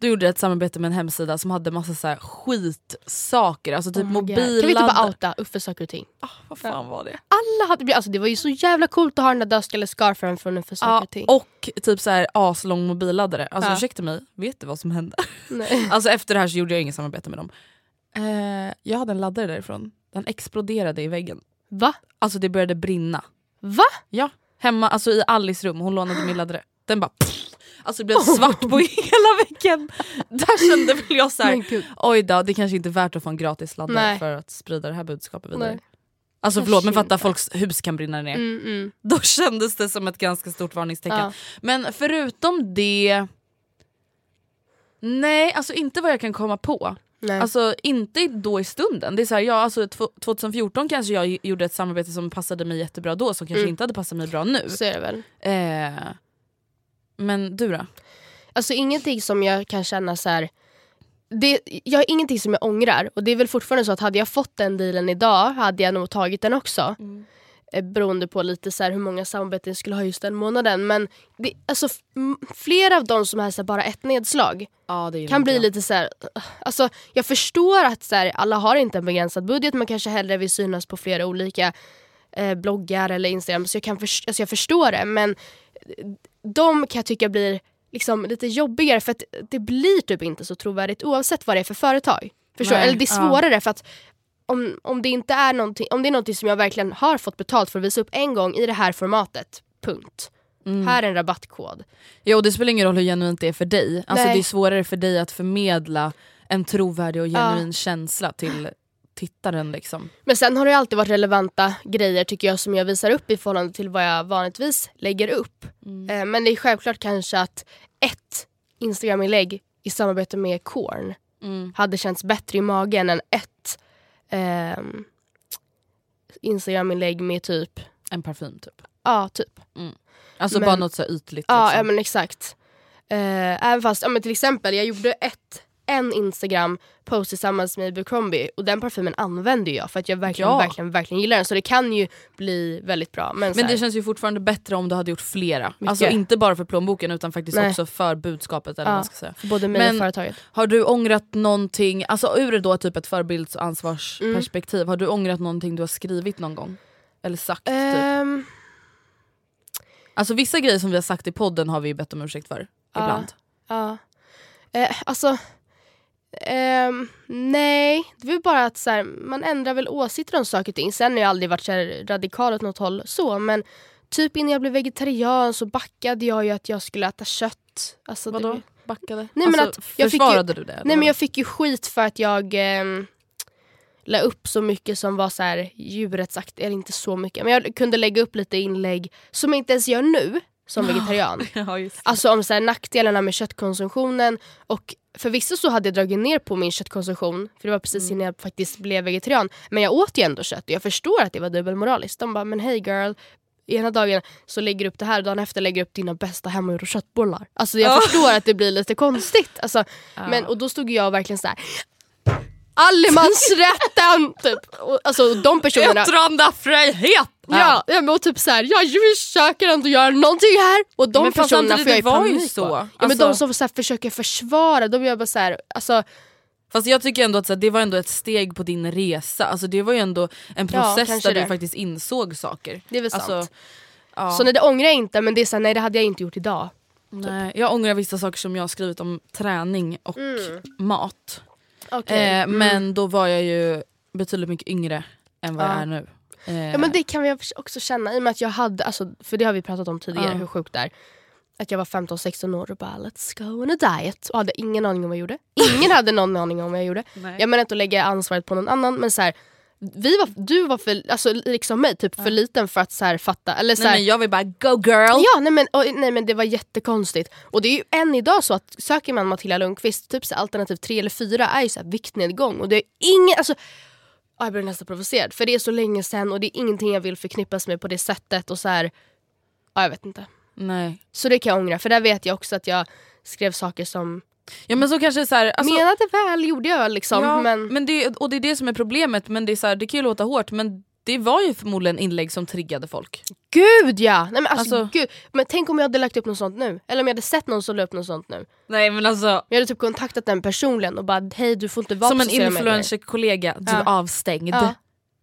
Du gjorde ett samarbete med en hemsida som hade massa så här skitsaker, alltså typ Oh mobilladdare. Kan vi inte bara outa Uffe saker och ting? Vad fan var det? Alla hade, alltså det var ju så jävla coolt att ha den där dödskallescarfen från Uffe saker Ja, och ting. och typ så här aslång mobilladdare. Alltså Ja. ursäkta mig, vet du vad som hände? Nej. Alltså efter det här så gjorde jag inget samarbete med dem. Eh, jag hade en laddare därifrån, den exploderade i väggen. Va? Alltså det började brinna. Va? Ja, hemma alltså i Alice rum, hon lånade min laddare. Den bara pff, Alltså det blev svart på hela väggen. Där kände väl jag så här, oj då, det kanske inte är värt att få en gratis laddare Nej. för att sprida det här budskapet vidare. Nej. Alltså förlåt men fatta folks hus kan brinna ner. Mm, mm. Då kändes det som ett ganska stort varningstecken. Ja. Men förutom det... Nej, alltså inte vad jag kan komma på. Nej. Alltså inte då i stunden. Det är så här, ja, alltså, tw- 2014 kanske jag gjorde ett samarbete som passade mig jättebra då som kanske Mm. inte hade passat mig bra nu. så är det väl. Eh, men du då? Alltså ingenting som jag kan känna så här. Det, jag har ingenting som jag ångrar och det är väl fortfarande så att hade jag fått den dealen idag hade jag nog tagit den också. Eh, Beroende på lite så här hur många samarbeten jag skulle ha just den månaden. Men det, alltså, flera av dem som är så här, bara ett nedslag Ja, det kan bli lite så här. Alltså, jag förstår att så här, alla har inte en begränsad budget man kanske hellre vill synas på flera olika eh, bloggar eller Instagram. Så jag, kan förs- alltså, jag förstår det men de kan jag tycka blir liksom lite jobbigare för att det blir typ inte så trovärdigt oavsett vad det är för företag. Förstår? Nej, Eller det är ja. svårare för att om, om, det inte är någonting, om det är någonting som jag verkligen har fått betalt för att visa upp en gång i det här formatet, punkt. Mm. Här är en rabattkod. Ja, och det spelar ingen roll hur genuint det är för dig. Alltså, Nej. det är svårare för dig att förmedla en trovärdig och Ja. genuin känsla till tittaren. Liksom. Men sen har det alltid varit relevanta grejer tycker jag som jag visar upp i förhållande till vad jag vanligtvis lägger upp. Eh, men det är självklart kanske att ett Instagram-inlägg i samarbete med Korn hade känts bättre i magen än ett ehm, Instagram-inlägg med typ, En parfym typ. ja typ. Alltså Men- bara något så ytligt. Ja, liksom. ja men exakt. Eh, även fast, ja, men till exempel jag gjorde ett, en Instagram post tillsammans med Abercrombie och den parfymen använder jag för att jag verkligen, Ja. verkligen, verkligen gillar den. Så det kan ju bli väldigt bra. Men, Men det känns ju fortfarande bättre om du hade gjort flera. Mycket. Alltså inte bara för plånboken utan faktiskt Nej. också för budskapet. Eller Ja. man ska säga. för både mig Men- och företaget. Har du ångrat någonting, alltså ur då typ ett förebilds och ansvarsperspektiv, har du ångrat någonting du har skrivit någon gång? Eller sagt typ? Ehm, Alltså vissa grejer som vi har sagt i podden har vi ju bett om ursäkt för. Ja. Ibland. ja. Eh, alltså, ehm, nej. Det väl bara att så här, man ändrar väl åsikter om saker och ting. Sen har jag aldrig varit så radikal åt något håll så men typ innan jag blev vegetarian så backade jag ju att jag skulle äta kött. Alltså, det- Vadå? Backade? Nej, men alltså, att jag fick ju- försvarade du det? eller Nej men jag fick ju skit för att jag eh, la upp så mycket som var så här djurrättsaktigt, eller inte så mycket, men jag kunde lägga upp lite inlägg som jag inte ens gör nu som vegetarian. ja. Alltså om så här, nackdelarna med köttkonsumtionen och förvisso så hade jag dragit ner på min köttkonsumtion för det var precis innan jag faktiskt blev vegetarian. Men jag åt ju ändå kött och jag förstår att det var dubbelmoraliskt. De bara men hej girl, ena dagen så lägger du upp det här och dagen efter lägger du upp dina bästa hemmagjorda köttbullar. Alltså jag förstår att det blir lite konstigt. Alltså, men, och då stod jag verkligen så här. Allemansrätten! typ. och, alltså de personerna Yttrandefrihet! Ja, ja men och typ såhär, jag försöker ändå göra någonting här. Och de Men personerna samtidigt, får jag ju var ju panik så. på. Ja, Alltså- men de som så här, försöker försvara, de gör bara såhär, alltså Fast jag tycker ändå att så här, det var ändå ett steg på din resa. Alltså, det var ju ändå en Ja, process kanske där det. du faktiskt insåg saker. det är väl Alltså, sant. ja. Så nej det ångrar jag inte men det är såhär, nej det hade jag inte gjort idag. Nej, jag ångrar vissa saker som jag har skrivit om träning och mat. Okay. Eh, Men då var jag ju betydligt mycket yngre än vad Ja. jag är nu. Eh, Ja men det kan jag också känna i och med att jag hade, alltså, för det har vi pratat om tidigare Ja. hur sjukt det är. Att jag var 15-16 år och bara let's go on a diet och hade ingen aning om vad jag gjorde. Ingen hade någon aning om vad jag gjorde. Nej. Jag menar inte att lägga ansvaret på någon annan men så här, vi var, du var för, alltså, liksom mig, typ för liten för att så här, fatta. Eller, så Nej, här, men jag vill bara go girl! Ja nej men, och, nej men det var jättekonstigt. Och det är ju än idag så att söker man Matilda Lundqvist, typ så här, alternativ 3 eller 4 är ju så här viktnedgång. Och det är ingen, alltså, ja, jag blir nästan provocerad för det är så länge sedan och det är ingenting jag vill förknippas med på det sättet. Och så här, ja, jag vet inte. Nej. Så det kan jag ångra för där vet jag också att jag skrev saker som Ja men så kanske så här, alltså, menade väl gjorde jag liksom. ja, men, men det, och det är det som är problemet, men det, är så här, det kan ju låta hårt men det var ju förmodligen inlägg som triggade folk. Gud ja! Nej, men alltså, Alltså- gud. Men tänk om jag hade lagt upp något sånt nu. Eller om jag hade sett någon som la upp något sånt nu. Nej men alltså Jag hade typ kontaktat den personligen och bara hej du får inte vara som en sociala medier." influencer-kollega, du Ja. är avstängd. Ja.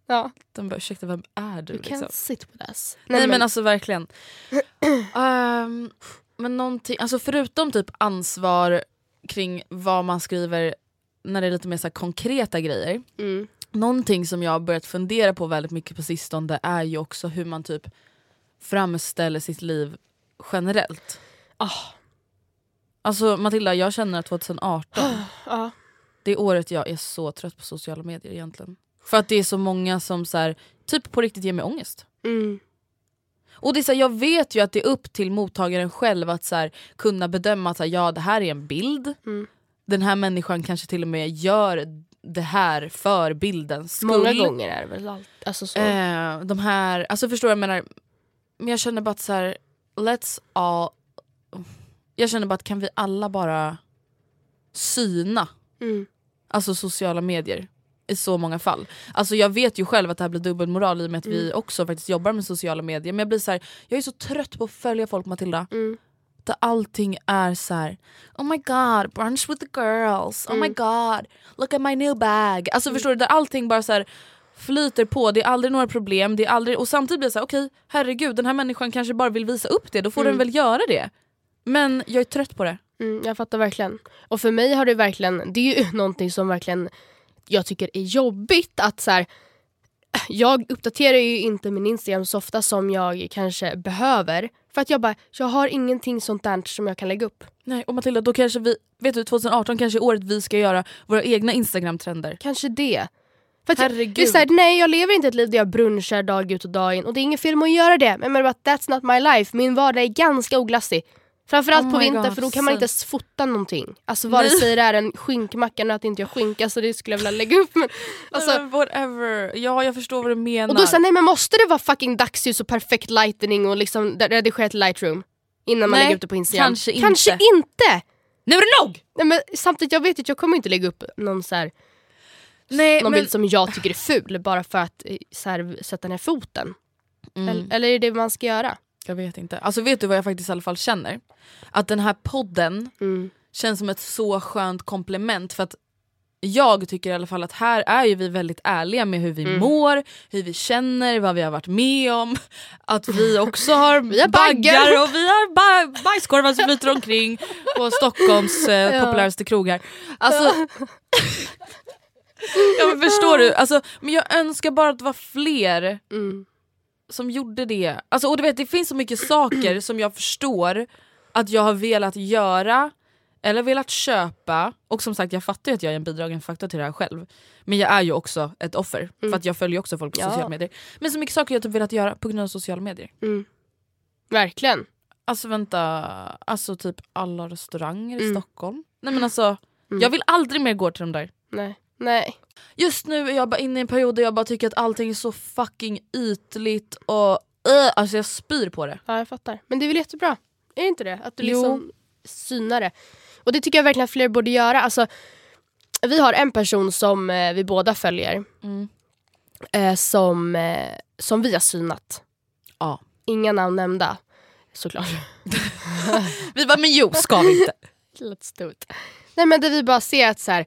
Ja. De bara ursäkta vem är du? You Liksom. can't sit with us. Nej, men, alltså verkligen. Ehm, men någonting, alltså förutom typ ansvar kring vad man skriver när det är lite mer så konkreta grejer. mm. Någonting som jag har börjat fundera på väldigt mycket på sistone är ju också hur man typ framställer sitt liv generellt. Ah. Alltså Matilda, jag känner att 2018, ja. det är året jag är så trött på sociala medier egentligen. För att det är så många som så här, typ på riktigt ger mig ångest. Mm. Och det är så här, Jag vet ju att det är upp till mottagaren själv att så här, kunna bedöma att så här, ja, det här är en bild. Mm. Den här människan kanske till och med gör det här för bildens skull. Många gånger är det väl allt. Alltså så. Eh, de här, alltså förstår jag menar? Men jag känner bara att så här, let's all... Jag känner bara att kan vi alla bara syna Mm. alltså sociala medier i så många fall. Alltså jag vet ju själv att det här blir dubbelmoral i och med att vi Mm. också faktiskt jobbar med sociala medier. Men jag blir så här, jag är så trött på att följa folk Matilda. Mm. Där allting är så här: oh my god, brunch with the girls, oh Mm. my god, look at my new bag. Alltså förstår du, där allting bara så här flyter på, det är aldrig några problem, det är aldrig, och samtidigt blir det så här: okej herregud den här människan kanske bara vill visa upp det, då får den väl göra det. Men jag är trött på det. Mm, jag fattar verkligen. Och för mig har det verkligen, det är ju någonting som verkligen jag tycker är jobbigt att så här, jag uppdaterar ju inte min Instagram så ofta som jag kanske behöver. För att jag bara, jag har ingenting sånt där som jag kan lägga upp. Nej och Matilda då kanske vi, vet du 2018 kanske är året vi ska göra våra egna instagram-trender. Kanske det. För att jag, Herregud. det är så här, nej jag lever inte ett liv där jag brunchar dag ut och dag in och det är inget fel med att göra det. Men, men that's not my life. Min vardag är ganska oglassig. Framförallt Oh på vintern för då kan man inte ens fota någonting. Alltså vare sig det är en skinkmacka, nu att inte jag skinka så det skulle jag vilja lägga upp. Men, alltså, whatever, ja jag förstår vad du menar. och då säger nej men måste det vara fucking dagsljus och perfekt lightning och liksom redigerat lightroom? Innan man Nej, lägger upp det på Instagram? kanske inte. Kanske inte! nu är det nog! Nej, men samtidigt jag vet att jag kommer inte lägga upp någon, så här, Nej, någon men, bild som jag tycker är ful bara för att eh, så här, sätta ner foten. mm, Eller, eller är det det man ska göra? Jag vet inte. Alltså vet du vad jag faktiskt i alla fall känner? Att den här podden Mm. känns som ett så skönt komplement för att jag tycker i alla fall att här är ju vi väldigt ärliga med hur vi Mm. mår, hur vi känner, vad vi har varit med om. Att vi också har, Vi har baggar. och vi har ba bajskorvar som flyter omkring på Stockholms eh, Ja. populäraste krogar. Alltså, ja, men förstår du? Alltså, men jag önskar bara att det var fler Mm. Som gjorde det. Alltså, och du vet, det finns så mycket saker som jag förstår att jag har velat göra eller velat köpa. Och som sagt jag fattar ju att jag är en bidragande faktor till det här själv. Men jag är ju också ett offer. För att jag följer också folk på Ja. sociala medier. Men så mycket saker jag typ velat göra på grund av sociala medier. Mm. Verkligen. Alltså vänta, alltså typ alla restauranger i Mm. Stockholm. Nej men alltså, Mm. jag vill aldrig mer gå till de där. Nej. Nej. Just nu är jag bara inne i en period där jag bara tycker att allting är så fucking ytligt och uh, alltså jag spyr på det. Ja jag fattar. Men det är väl jättebra? Är det inte det? Att du Jo. liksom synar det. Och det tycker jag verkligen att fler borde göra. Alltså, vi har en person som eh, vi båda följer Mm. eh, som, eh, som vi har synat. Ja. Inga namn nämnda. Såklart. Vi bara men jo, ska vi inte? Let's do it. Nej men där vi bara ser att så här,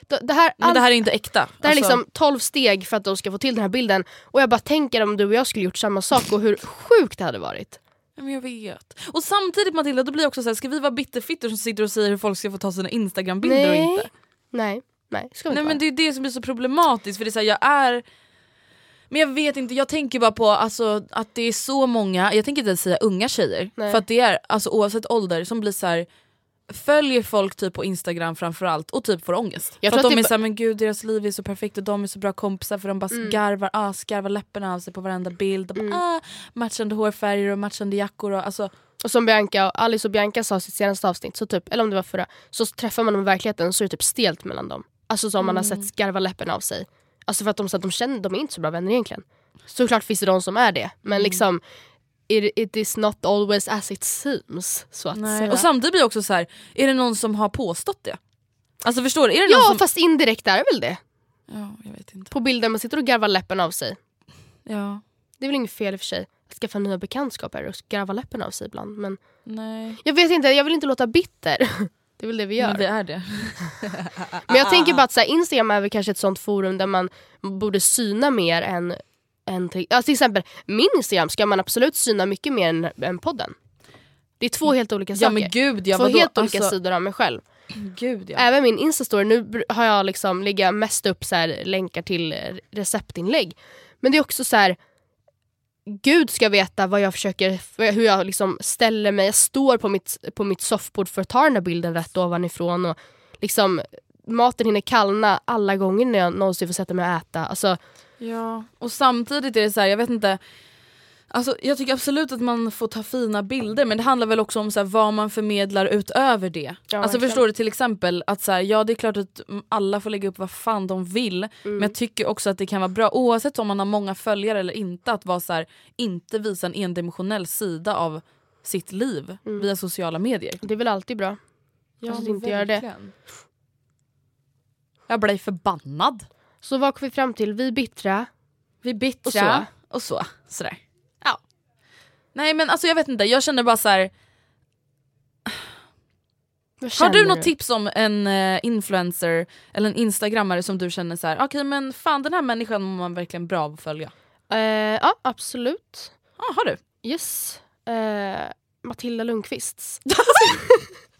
det, det här, Men allt- det här är inte äkta. det här är Alltså, liksom 12 steg för att de ska få till den här bilden. Och jag bara tänker om du och jag skulle gjort samma sak och hur sjukt det hade varit. men jag vet. Och samtidigt Matilda, då blir jag också så här, ska vi vara bitterfittor som sitter och säger hur folk ska få ta sina instagrambilder och inte? Nej, nej. Ska vi Nej inte men det är det som blir så problematiskt för det är så här, jag är men jag vet inte, jag tänker bara på alltså, att det är så många, jag tänker inte ens säga unga tjejer, Nej. för att det är alltså, oavsett ålder som blir så här följer folk typ på instagram framförallt och typ får ångest. Jag för att att de är såhär, men gud deras liv är så perfekt och de är så bra kompisar för de bara Mm. garvar, ah, skarvar läpparna av sig på varenda bild. De bara, ah, matchande hårfärger och matchande jackor. Och, alltså, Och som Bianca, Alice och Bianca sa i sitt senaste avsnitt, så typ, eller om det var förra, så träffar man dem i verkligheten så är det typ stelt mellan dem. Alltså som man har Mm. sett skarva läppen av sig. Alltså för att de, så att de känner, de är inte så bra vänner egentligen. Såklart finns det de som är det, men Mm. liksom it, it is not always as it seems. Så att nej. säga. Och samtidigt blir jag också så här, är det någon som har påstått det? Alltså förstår du? Är det någon ja som... fast indirekt är det väl det. Ja, jag vet inte. På bilden man sitter och garvar läppen av sig. Ja. Det är väl inget fel i och för sig att skaffa nya bekantskaper och gräva läppen av sig ibland. Men Nej. jag vet inte, jag vill inte låta bitter. Det är väl det vi gör. Men det är det. Men jag tänker bara att så här, Instagram är väl kanske ett sånt forum där man borde syna mer än, än till, alltså till exempel min Instagram ska man absolut syna mycket mer än, än podden. Det är två helt olika Ja saker. men gud ja, två vadå? helt olika alltså, sidor av mig själv. Gud ja. Även min instastory, nu har jag liksom lägga mest upp så här, länkar till receptinlägg. Men det är också så här. Gud ska veta vad jag försöker, hur jag liksom ställer mig. Jag står på mitt, på mitt soffbord för att ta den där bilden rätt ovanifrån. Och liksom, maten hinner kallna alla gånger när jag någonsin får sätta mig och äta. Alltså, Ja, och samtidigt är det så här, jag vet inte Alltså, jag tycker absolut att man får ta fina bilder men det handlar väl också om så här, vad man förmedlar utöver det. Ja, alltså förstår du till exempel att så här, ja det är klart att alla får lägga upp vad fan de vill Mm. men jag tycker också att det kan vara bra oavsett om man har många följare eller inte att vara så här, inte visa en endimensionell sida av sitt liv Mm. via sociala medier. det är väl alltid bra. Att men inte göra det. Jag blir förbannad. Så vad kom vi fram till? Vi är bittra. Vi är bittra Och så. och så. Sådär. Ja. Nej men alltså jag vet inte, jag känner bara så här. Har du något tips om en eh, influencer eller en instagrammare som du känner så här, okej men fan den här människan mår man verkligen bra av att följa? Eh, ja, absolut. Ja har du? Yes. Eh, Matilda Lundqvists.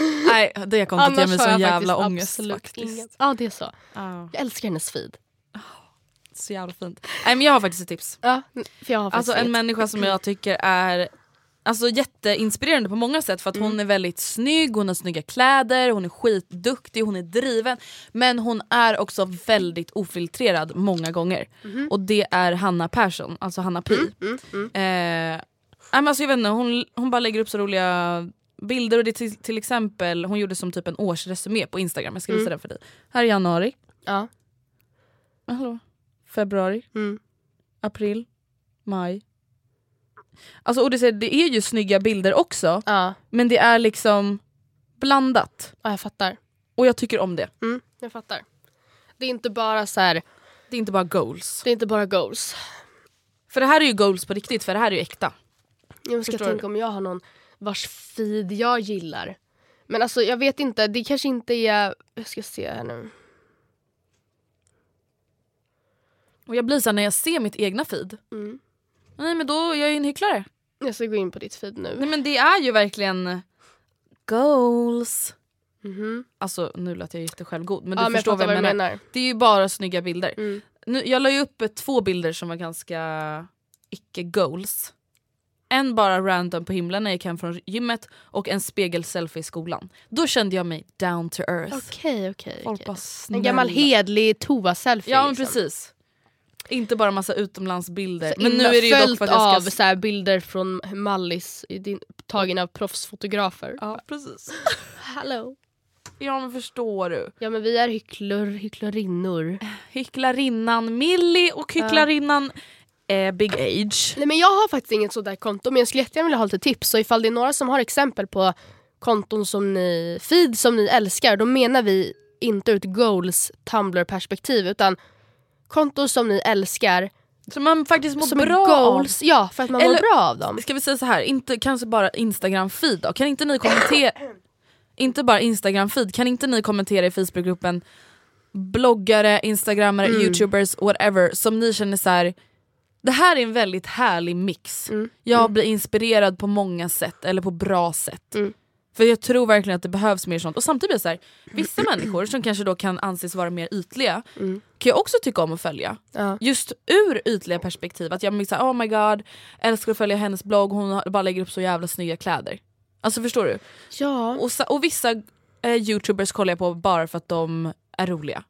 Nej det kontot ger mig sån jag jävla faktiskt ångest absolut faktiskt. inget. Ja, det är så. Ja, Jag älskar hennes feed. så jävla fint. Nej men jag har faktiskt ett tips. Ja, för jag har faktiskt Alltså en människa som jag tycker är Alltså jätteinspirerande på många sätt för att Mm. hon är väldigt snygg, hon har snygga kläder, hon är skitduktig, hon är driven. Men hon är också väldigt ofiltrerad många gånger. Mhm. Och det är Hanna Persson, alltså Hanna Pi. Mm, Eh, nej, men alltså jag vet inte, hon, hon bara lägger upp så roliga bilder och det till, till exempel, hon gjorde som typ en årsresumé på instagram, jag ska visa Mm. den för dig. Här är januari, Ja. Men hallå, februari, Mm. april, maj. Alltså och det, är- det är ju snygga bilder också Ja. men det är liksom blandat. ja, jag fattar. Och jag tycker om det. Mm, jag fattar. Det är inte bara så här, Det är inte bara goals. det är inte bara goals. För det här är ju goals på riktigt för det här är ju äkta. Jag ska Förstår tänka om jag har någon vars feed jag gillar. Men alltså jag vet inte, det kanske inte är... Jag ska se här nu. Och jag blir så här, när jag ser mitt egna feed. Mm. Nej men då jag är jag ju en hycklare. Jag ska gå in på ditt feed nu. Nej men det är ju verkligen goals. Mhm. Alltså nu lät jag jättesjälvgod men du Ja, men jag förstår fattar vad jag menar. Det är ju bara snygga bilder. Mm. Nu, jag la ju upp två bilder som var ganska icke goals. En bara random på himlen när jag gick hem från gymmet och en spegel-selfie i skolan. Då kände jag mig down to earth. Okej, okej. Folk okej. bara En gammal hedlig toa-selfie. Ja men liksom. precis. Inte bara massa utomlandsbilder. Men nu är det ju dock för att jag av ska... så här bilder från Mallis din, tagen av proffsfotografer. Ja precis. Hallå. Ja men förstår du. Ja men vi är hycklor, hycklorinnor. Hycklarinnan Millie och hycklarinnan eh, Big Age. Nej men jag har faktiskt inget sådär konto men jag skulle jättegärna vilja ha lite tips. Så ifall det är några som har exempel på konton som ni, feed som ni älskar då menar vi inte ur ett goals Tumblr perspektiv utan konton som ni älskar Så man faktiskt mår som bra goals, ja för att man Eller- mår bra av dem. Ska vi säga så här, inte kanske bara Instagram feed då? Kan inte ni kommentera inte bara Instagram feed, kan inte ni kommentera i Facebookgruppen bloggare, instagrammare, Mm. youtubers, whatever som ni känner så här. Det här är en väldigt härlig mix. Mm. Jag blir inspirerad på många sätt, eller på bra sätt. Mm. För jag tror verkligen att det behövs mer sånt. Och samtidigt det så här, vissa människor som kanske då kan anses vara mer ytliga Mm. kan jag också tycka om att följa. Ja. Just ur ytliga perspektiv, att jag såhär oh my god, älskar att följa hennes blogg, hon bara lägger upp så jävla snygga kläder. Alltså förstår du? Ja. Och, och vissa eh, youtubers kollar jag på bara för att de är roliga.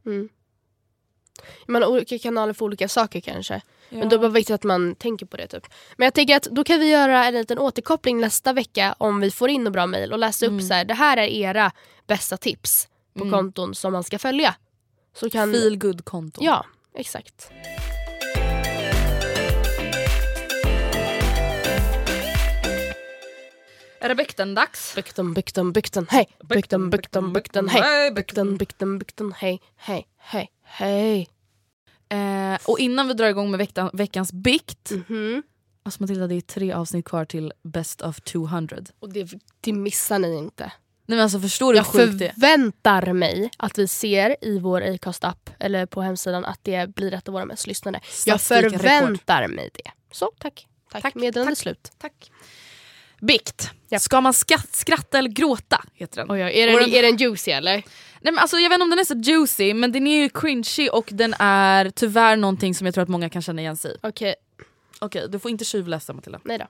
Man har olika kanaler för olika saker kanske. Men då är det bara viktigt att man tänker på det. Typ. Men jag tänker att då kan vi göra en liten återkoppling nästa vecka om vi får in några bra mejl och läsa upp så här, det här är era bästa tips på konton som man ska följa. Så kan... Feel good konton Ja, exakt. Är det bäkten-dags? Bykten, bykten, bykten, hej! Bykten, bykten, bykten, hej! Bykten, bykten, bykten, hej, hej, hej, hej. Eh, och innan vi drar igång med veckan, veckans bikt. Mhm. Alltså Matilda det är tre avsnitt kvar till Best of 200. Och det, det missar ni inte. Nej men alltså förstår du Jag förväntar mig att vi ser i vår Acast-app eller på hemsidan att det blir ett av våra mest lyssnade. Jag Statistikrekord. förväntar mig det. Så, tack. Tack. Tack, Meddelande tack. slut. Tack. Bikt. Ja. Ska man skratt, skratta eller gråta? Heter den. Oj, oj, är, den, den- är den juicy eller? Nej, men alltså, jag vet inte om den är så juicy men den är ju cringy och den är tyvärr någonting som jag tror att många kan känna igen sig i. Okej, Okej, du får inte tjuvläsa Matilda. nej då.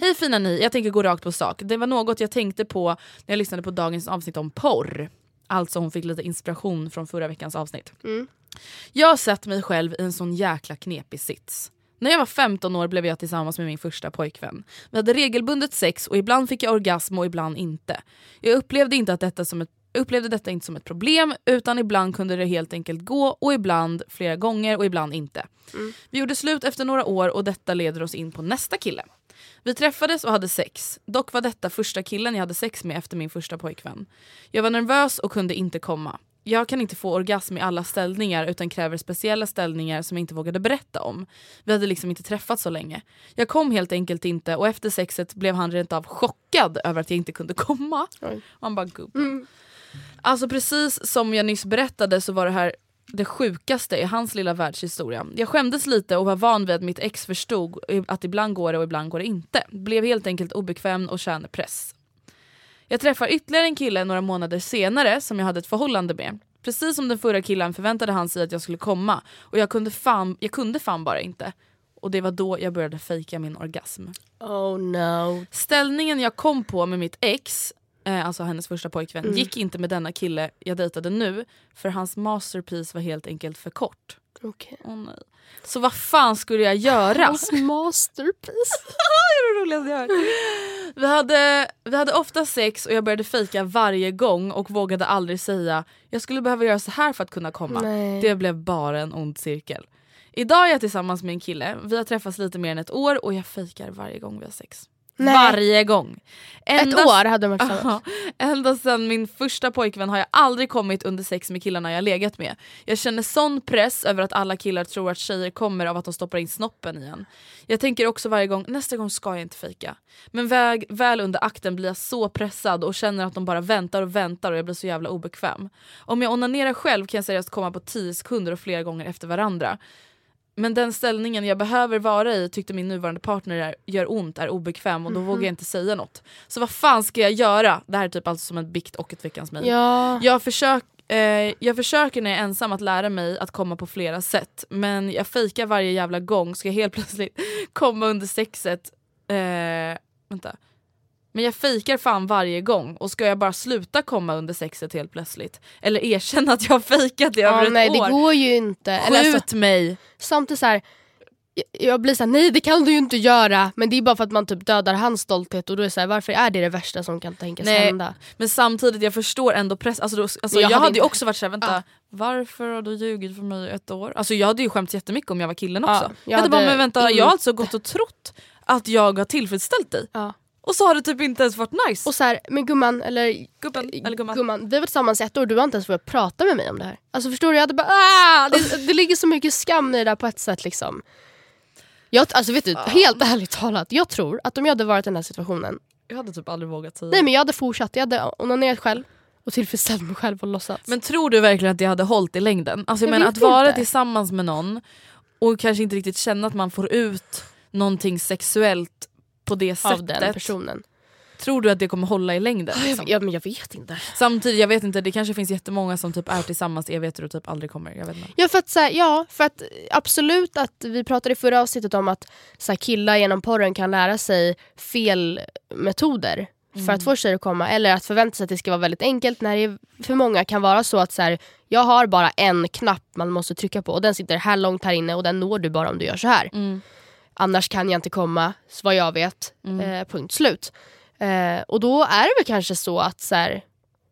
Hej fina ni, jag tänker gå rakt på sak. Det var något jag tänkte på när jag lyssnade på dagens avsnitt om porr. Alltså hon fick lite inspiration från förra veckans avsnitt. Mm. Jag har sett mig själv i en sån jäkla knepig sits. När jag var 15 år blev jag tillsammans med min första pojkvän. Vi hade regelbundet sex och ibland fick jag orgasm och ibland inte. Jag upplevde, inte att detta som ett, upplevde detta inte som ett problem utan ibland kunde det helt enkelt gå och ibland flera gånger och ibland inte. Vi gjorde slut efter några år och detta leder oss in på nästa kille. Vi träffades och hade sex. Dock var detta första killen jag hade sex med efter min första pojkvän. Jag var nervös och kunde inte komma. Jag kan inte få orgasm i alla ställningar utan kräver speciella ställningar som jag inte vågade berätta om. Vi hade liksom inte träffats så länge. Jag kom helt enkelt inte och efter sexet blev han rent av chockad över att jag inte kunde komma. Oj. Han bara gubb. Alltså precis som jag nyss berättade så var det här det sjukaste i hans lilla världshistoria. Jag skämdes lite och var van vid att mitt ex förstod att ibland går det och ibland går det inte. Blev helt enkelt obekväm och kände press. Jag träffar ytterligare en kille några månader senare som jag hade ett förhållande med. Precis som den förra killen förväntade han sig att jag skulle komma och jag kunde fan, jag kunde fan bara inte. Och det var då jag började fejka min orgasm. Oh no. Ställningen jag kom på med mitt ex, eh, alltså hennes första pojkvän, gick inte med denna kille jag dejtade nu för hans masterpiece var helt enkelt för kort. Okej. Åh nej. Så vad fan skulle jag göra? Hans masterpiece. det är det roligaste jag hört. Vi hade, vi hade ofta sex och jag började fejka varje gång och vågade aldrig säga jag skulle behöva göra så här för att kunna komma. Nej. Det blev bara en ond cirkel. Idag är jag tillsammans med en kille, vi har träffats lite mer än ett år och jag fejkar varje gång vi har sex. Nej. Varje gång. Ett Ända- år hade de varit tillsammans. Ända sedan min första pojkvän har jag aldrig kommit under sex med killarna jag legat med. Jag känner sån press över att alla killar tror att tjejer kommer av att de stoppar in snoppen i en. Jag tänker också varje gång, nästa gång ska jag inte fejka. Men väg, väl under akten blir jag så pressad och känner att de bara väntar och väntar och jag blir så jävla obekväm. Om jag onanerar själv kan jag seriöst komma på 10 sekunder och flera gånger efter varandra. Men den ställningen jag behöver vara i tyckte min nuvarande partner är, gör ont, är obekväm och då vågar jag inte säga något. Så vad fan ska jag göra? Det här är typ alltså som en bikt och ett veckans mejl. Ja. Jag, försök, eh, jag försöker när jag är ensam att lära mig att komma på flera sätt men jag fejkar varje jävla gång ska jag helt plötsligt komma under sexet. Eh, vänta. Men jag fejkar fan varje gång och ska jag bara sluta komma under sexet helt plötsligt? Eller erkänna att jag har fejkat i över Ja, ett nej år? det går ju inte. Skjut Eller alltså, mig! samtidigt så här, jag- blir såhär, nej det kan du ju inte göra. Men det är bara för att man typ dödar hans stolthet och då är det så här, varför är det det värsta som kan tänkas Nej. hända? Men samtidigt jag förstår ändå press. Alltså, då, alltså, jag, jag hade hade ju inte- också varit såhär, vänta Ja. varför har du ljugit för mig ett år? Alltså jag hade ju skämts jättemycket om jag var killen också. Ja, jag, jag hade bara, men vänta jag har inte- alltså gått och trott att jag har tillfredsställt dig. Ja. Och så har det typ inte ens varit nice. Och så här, men gumman, eller Gubben, eller gumman. vi var tillsammans i ett år och du har inte ens börjat prata med mig om det här. Alltså förstår du? Jag hade bara ah! det, det ligger så mycket skam i det där på ett sätt liksom. Jag, alltså vet du, helt ärligt talat, jag tror att om jag hade varit i den här situationen, Jag hade typ aldrig vågat säga. nej men jag hade fortsatt, jag hade onanerat själv och tillfredsställt mig själv och låtsats. Men tror du verkligen att det hade hållit i längden? Alltså jag, Jag menar att vara inte. tillsammans med någon och kanske inte riktigt känna att man får ut någonting sexuellt på det av sättet. den personen. Tror du att det kommer hålla i längden? liksom? Ja men jag vet inte. Samtidigt, jag vet inte, det kanske finns jättemånga som typ är tillsammans evigheter och typ aldrig kommer. Jag vet inte. Ja för att, så här, ja, för att absolut att vi pratade i förra avsnittet om att så här, killar genom porren kan lära sig fel metoder för att få tjejer att komma eller att förvänta sig att det ska vara väldigt enkelt när det för många kan vara så att så här, jag har bara en knapp man måste trycka på och den sitter här långt här inne och den når du bara om du gör så här. Annars kan jag inte komma, så vad jag vet. Eh, punkt slut. Eh, och då är det väl kanske så att så här,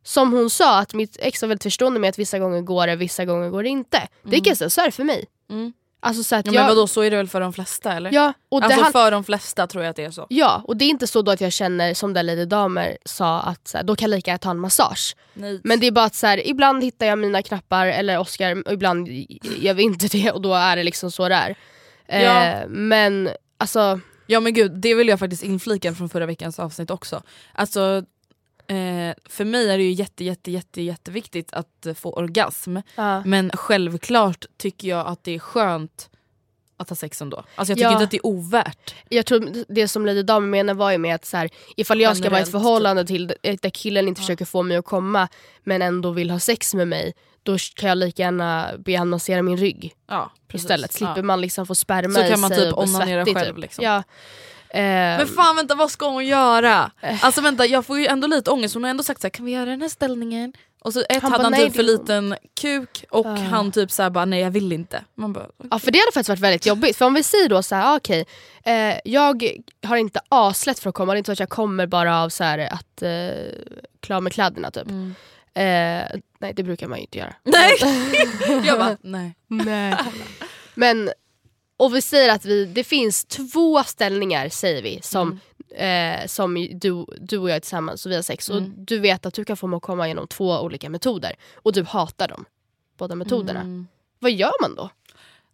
som hon sa, att mitt ex var väldigt förstående med att vissa gånger går det, vissa gånger går det inte. Det kan jag säga, så är det för mig. Mm. Alltså så att Ja, men jag, vadå så är det väl för de flesta eller? Ja, och det alltså han- för de flesta tror jag att det är så. Ja, och det är inte så då att jag känner som där Lady Damer sa att så här, då kan jag lika gärna ta en massage. Nej. Men det är bara att så här, ibland hittar jag mina knappar eller Oscar och ibland gör vi inte det och då är det liksom så det är. Ja. Eh, men alltså, Ja men gud, det vill jag faktiskt inflika från förra veckans avsnitt också. Alltså, eh, för mig är det ju jätte, jätte, jätte, jätteviktigt att eh, få orgasm. ja. Men självklart tycker jag att det är skönt att ha sex ändå. Alltså jag tycker Ja. inte att det är ovärt. jag tror det som Lady Damer menar var ju med att så här, ifall jag ska vara i ett förhållande till där killen inte försöker få mig att komma men ändå vill ha sex med mig då kan jag lika gärna be han massera min rygg Ja, precis. istället. Slipper Ja. man liksom få sperma Så i kan man sig typ onanera själv, typ. liksom. Ja. Eh, Men fan vänta vad ska hon göra? Eh. Alltså vänta jag får ju ändå lite ångest, hon har ändå sagt så här, kan vi göra den här ställningen? Och så ett Han hade bara, han "Nej, typ för liten kuk och Ah. han typ såhär bara nej jag vill inte. Man bara, Ja för det hade faktiskt varit väldigt jobbigt. För om vi säger då så här, ah, okej, eh, jag har inte aslätt för att komma, det är inte så att jag kommer bara av så här att eh, klara med kläderna typ. Mm. Eh, nej det brukar man ju inte göra. nej! jag bara nej. nej. Men, och vi säger att vi, det finns två ställningar säger vi som, eh, som du, du och jag är tillsammans och vi har sex. Och Mm. du vet att du kan få mig att komma genom två olika metoder. Och du hatar dem. Båda metoderna. Mm. Vad gör man då?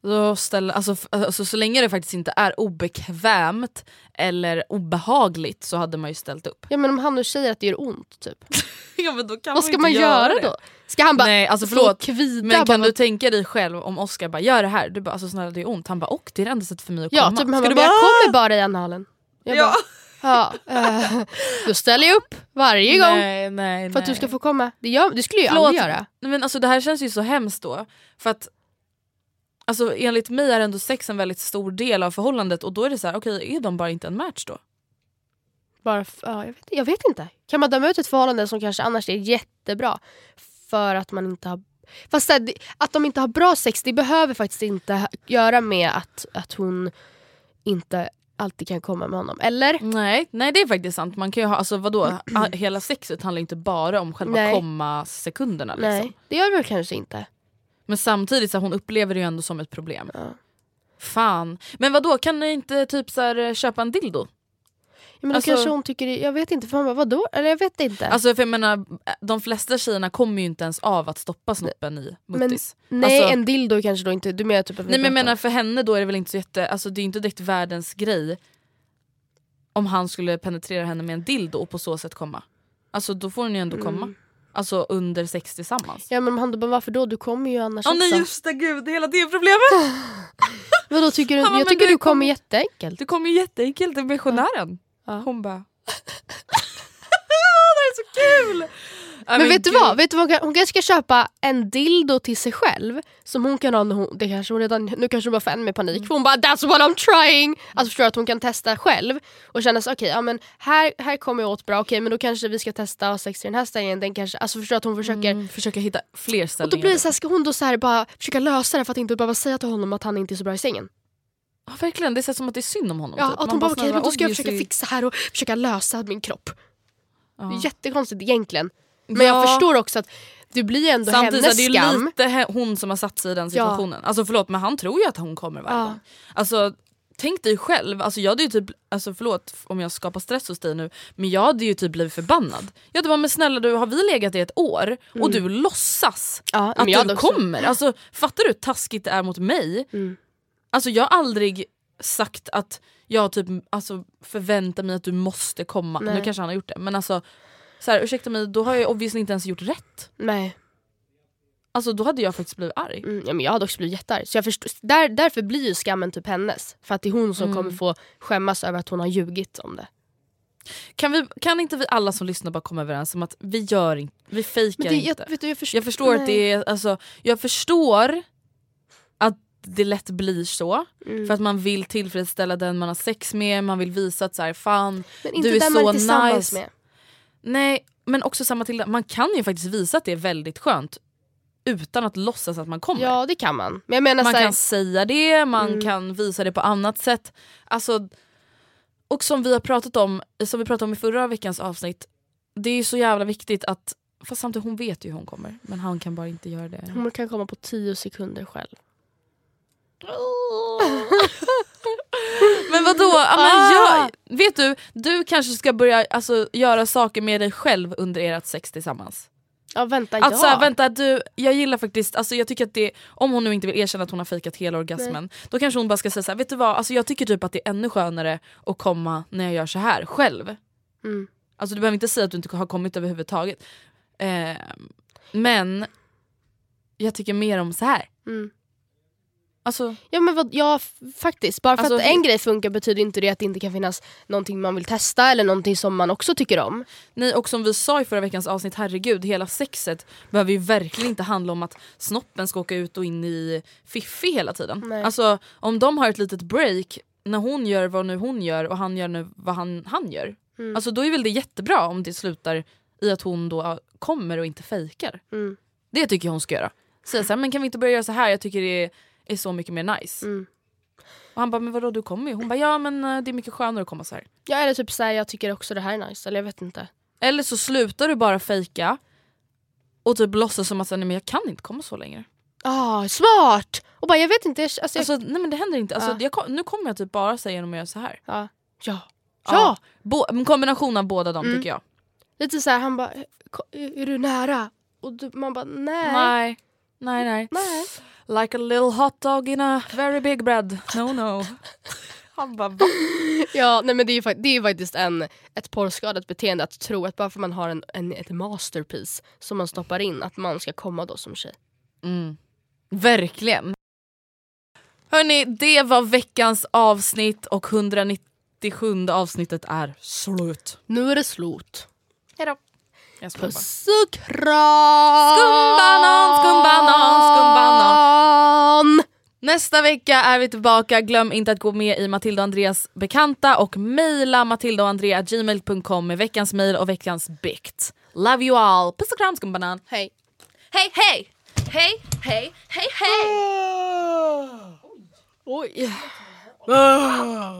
Då ställer, alltså, alltså, så länge det faktiskt inte är obekvämt eller obehagligt så hade man ju ställt upp. Ja men om han nu säger att det gör ont typ. ja, men då kan Vad ska inte man göra det. då? Ska han bara Nej alltså förlåt, kvida? men kan bara, du tänka dig själv om Oscar bara gör det här, du bara alltså snälla det är ont, han bara och det är det enda sättet för mig att Ja komma. typ han Ska bara, du men jag bara, kommer bara i analen. Jag Ja. bara, ja, eh, då ställer jag upp varje gång Nej, nej, för att du nej. ska få komma. Det, gör, det skulle jag Förlåt. aldrig göra. Men alltså, det här känns ju så hemskt då. För att alltså, enligt mig är ändå sex en väldigt stor del av förhållandet och då är det så här, okej är de bara inte en match då? Bara, ja, jag, vet, jag vet inte. Kan man döma ut ett förhållande som kanske annars är jättebra för att man inte har Fast det- att de inte har bra sex det behöver faktiskt inte göra med att, att hon inte alltid kan komma med honom. Eller? Nej, nej det är faktiskt sant. Man kan ju ha, alltså vadå, hela sexet handlar inte bara om själva komma-sekunderna. Liksom. Nej, det gör det väl kanske inte. Men samtidigt så hon upplever det ju ändå som ett problem. Ja. Fan. Men vad då kan ni inte typ så här, eh, köpa en dildo? Ja, men då Alltså- kanske hon tycker, det- jag vet inte, för man bara, vadå? Eller jag vet inte. Alltså för jag menar, de flesta tjejerna kommer ju inte ens av att stoppa snoppen i muttis. Nej alltså- en dildo kanske då inte, du menar typ Nej men jag menar för henne då är det väl inte så jätte, alltså det är inte direkt världens grej om han skulle penetrera henne med en dildo och på så sätt komma. Alltså då får hon ju ändå komma. Alltså under sex tillsammans. Ja men han bara, varför då? Du kommer ju annars Åh också. nej just det, gud hela det problemet! Vadå, tycker du, bara, jag tycker du du kommer kommer- jätteenkelt. Det kommer jätteenkelt, det är missionären. Ja. Hon bara... är så kul! Ja, Men, vet du vad? Vet du vad hon, kan, hon kanske ska köpa en dildo till sig själv som hon kan ha när hon, det kanske hon redan, nu kanske hon bara får ännu mer panik Mm. för hon bara that's what I'm trying! Alltså förstår att hon kan testa själv och känna så okej ja men här, här kommer jag åt bra, okej men då kanske vi ska testa att ha sex i den här ställningen, den kanske, alltså förstår att hon försöker Mm, försöka hitta fler och ställningar. då blir det så här, ska hon då så här bara försöka lösa det för att inte behöva säga till honom att han inte är så bra i sängen? Ja, verkligen, det är som att det är synd om honom. Ja, typ. att hon bara okej men då ska jag försöka fixa här och försöka lösa min kropp. Ja. Det är jättekonstigt egentligen. Men jag Ja. förstår också att det blir ändå Samtidigt hennes så är det skam. lite hon som har satt sig i den situationen. Alltså förlåt men han tror ju att hon kommer varje Ja. gång. Alltså tänk dig själv, alltså jag hade ju typ, alltså förlåt om jag skapar stress hos dig nu, men jag hade ju typ blivit förbannad. Jag hade bara men snälla du har vi legat i ett år och du låtsas Ja, att jag du också- kommer. Alltså, fattar du hur taskigt det är mot mig? Mm. Alltså jag har aldrig sagt att jag typ alltså, förväntar mig att du måste komma. Nu Nej. kanske han har gjort det men alltså så här, ursäkta mig, då har jag obviously inte ens gjort rätt. Nej. Alltså då hade jag faktiskt blivit arg. Mm, ja, men jag hade också blivit jättearg. Så jag förstår, där, därför blir ju skammen typ hennes. För att det är hon som Mm. kommer få skämmas över att hon har ljugit om det. Kan, vi, kan inte vi alla som lyssnar bara komma överens om att vi gör inte, vi fejkar jag, inte. vet du, jag, förstår, jag förstår att det är, alltså, jag förstår det lätt blir så. Mm. För att man vill tillfredsställa den man har sex med, man vill visa att så här, fan, Men inte du är den man så är tillsammans nice. med. Nej men också samma till man kan ju faktiskt visa att det är väldigt skönt utan att låtsas att man kommer. Ja det kan man. Men jag menar man så här, kan säga det, man Mm. kan visa det på annat sätt. Alltså, och som vi har pratat om, som vi pratade om i förra veckans avsnitt, det är ju så jävla viktigt att, fast samtidigt hon vet ju hur hon kommer, men han kan bara inte göra det. hon kan komma på 10 sekunder själv. men vadå? Men Ah. jag, vet du, du kanske ska börja alltså, göra saker med dig själv under ert sex tillsammans. Ja vänta, Att ja. så här, vänta, du, jag gillar faktiskt, alltså jag tycker att det, om hon nu inte vill erkänna att hon har fejkat hela orgasmen, då kanske hon bara ska säga så här, vet du vad, alltså jag tycker typ att det är ännu skönare att komma när jag gör så här själv. Mm. Alltså du behöver inte säga att du inte har kommit överhuvudtaget. Eh, men jag tycker mer om så här. Mm. Alltså, Ja men vad, ja faktiskt, bara för Alltså, att en grej funkar betyder inte det att det inte kan finnas någonting man vill testa eller någonting som man också tycker om. nej, och som vi sa i förra veckans avsnitt, herregud, hela sexet behöver ju verkligen inte handla om att snoppen ska åka ut och in i Fiffi hela tiden. Nej. Alltså om de har ett litet break när hon gör vad nu hon gör och han gör nu vad han, han gör. Mm. Alltså då är väl det jättebra om det slutar i att hon då kommer och inte fejkar. Mm. Det tycker jag hon ska göra. Säga såhär, men kan vi inte börja göra så här? jag tycker det är, är så mycket mer nice. Mm. Och han bara, men vadå du kommer ju? Hon bara, ja men eh, det är mycket skönare att komma så här. Ja eller typ såhär, jag tycker också det här är nice, eller jag vet inte. Eller så slutar du bara fejka och typ låtsas som att nej, men jag kan inte komma så längre. Ah, smart! Och bara jag vet inte, jag, alltså, jag, Alltså, nej men det händer inte. Alltså, Ja. jag, nu kommer jag typ bara säga genom att göra så här. ja. ja. Ja. Kombination av båda dem Mm. tycker jag. Lite såhär, han bara, "Ko- är du nära? Och du, man bara nej. Nej. Nej nej. Nej. Like a little hot dog in a very big bread. No no. Han bara va? Ja, nej men det är ju det är faktiskt en, ett porrskadat beteende att tro att bara för man har en, en, ett masterpiece som man stoppar in att man ska komma då som tjej. Mm. Verkligen. Hörni, det var veckans avsnitt och 197 avsnittet är slut. Nu är det slut. Hejdå. Puss och kram! Skumbanan, skumbanan, skumbanan. Nästa vecka är vi tillbaka. Glöm inte att gå med i Matilda och Andreas bekanta och mejla matilda och Andrea gmail.com med veckans mejl och veckans bikt. Love you all. Puss och kram skumbanan. Hej. Hej hej! Hej hej hej hej! Oj. Mom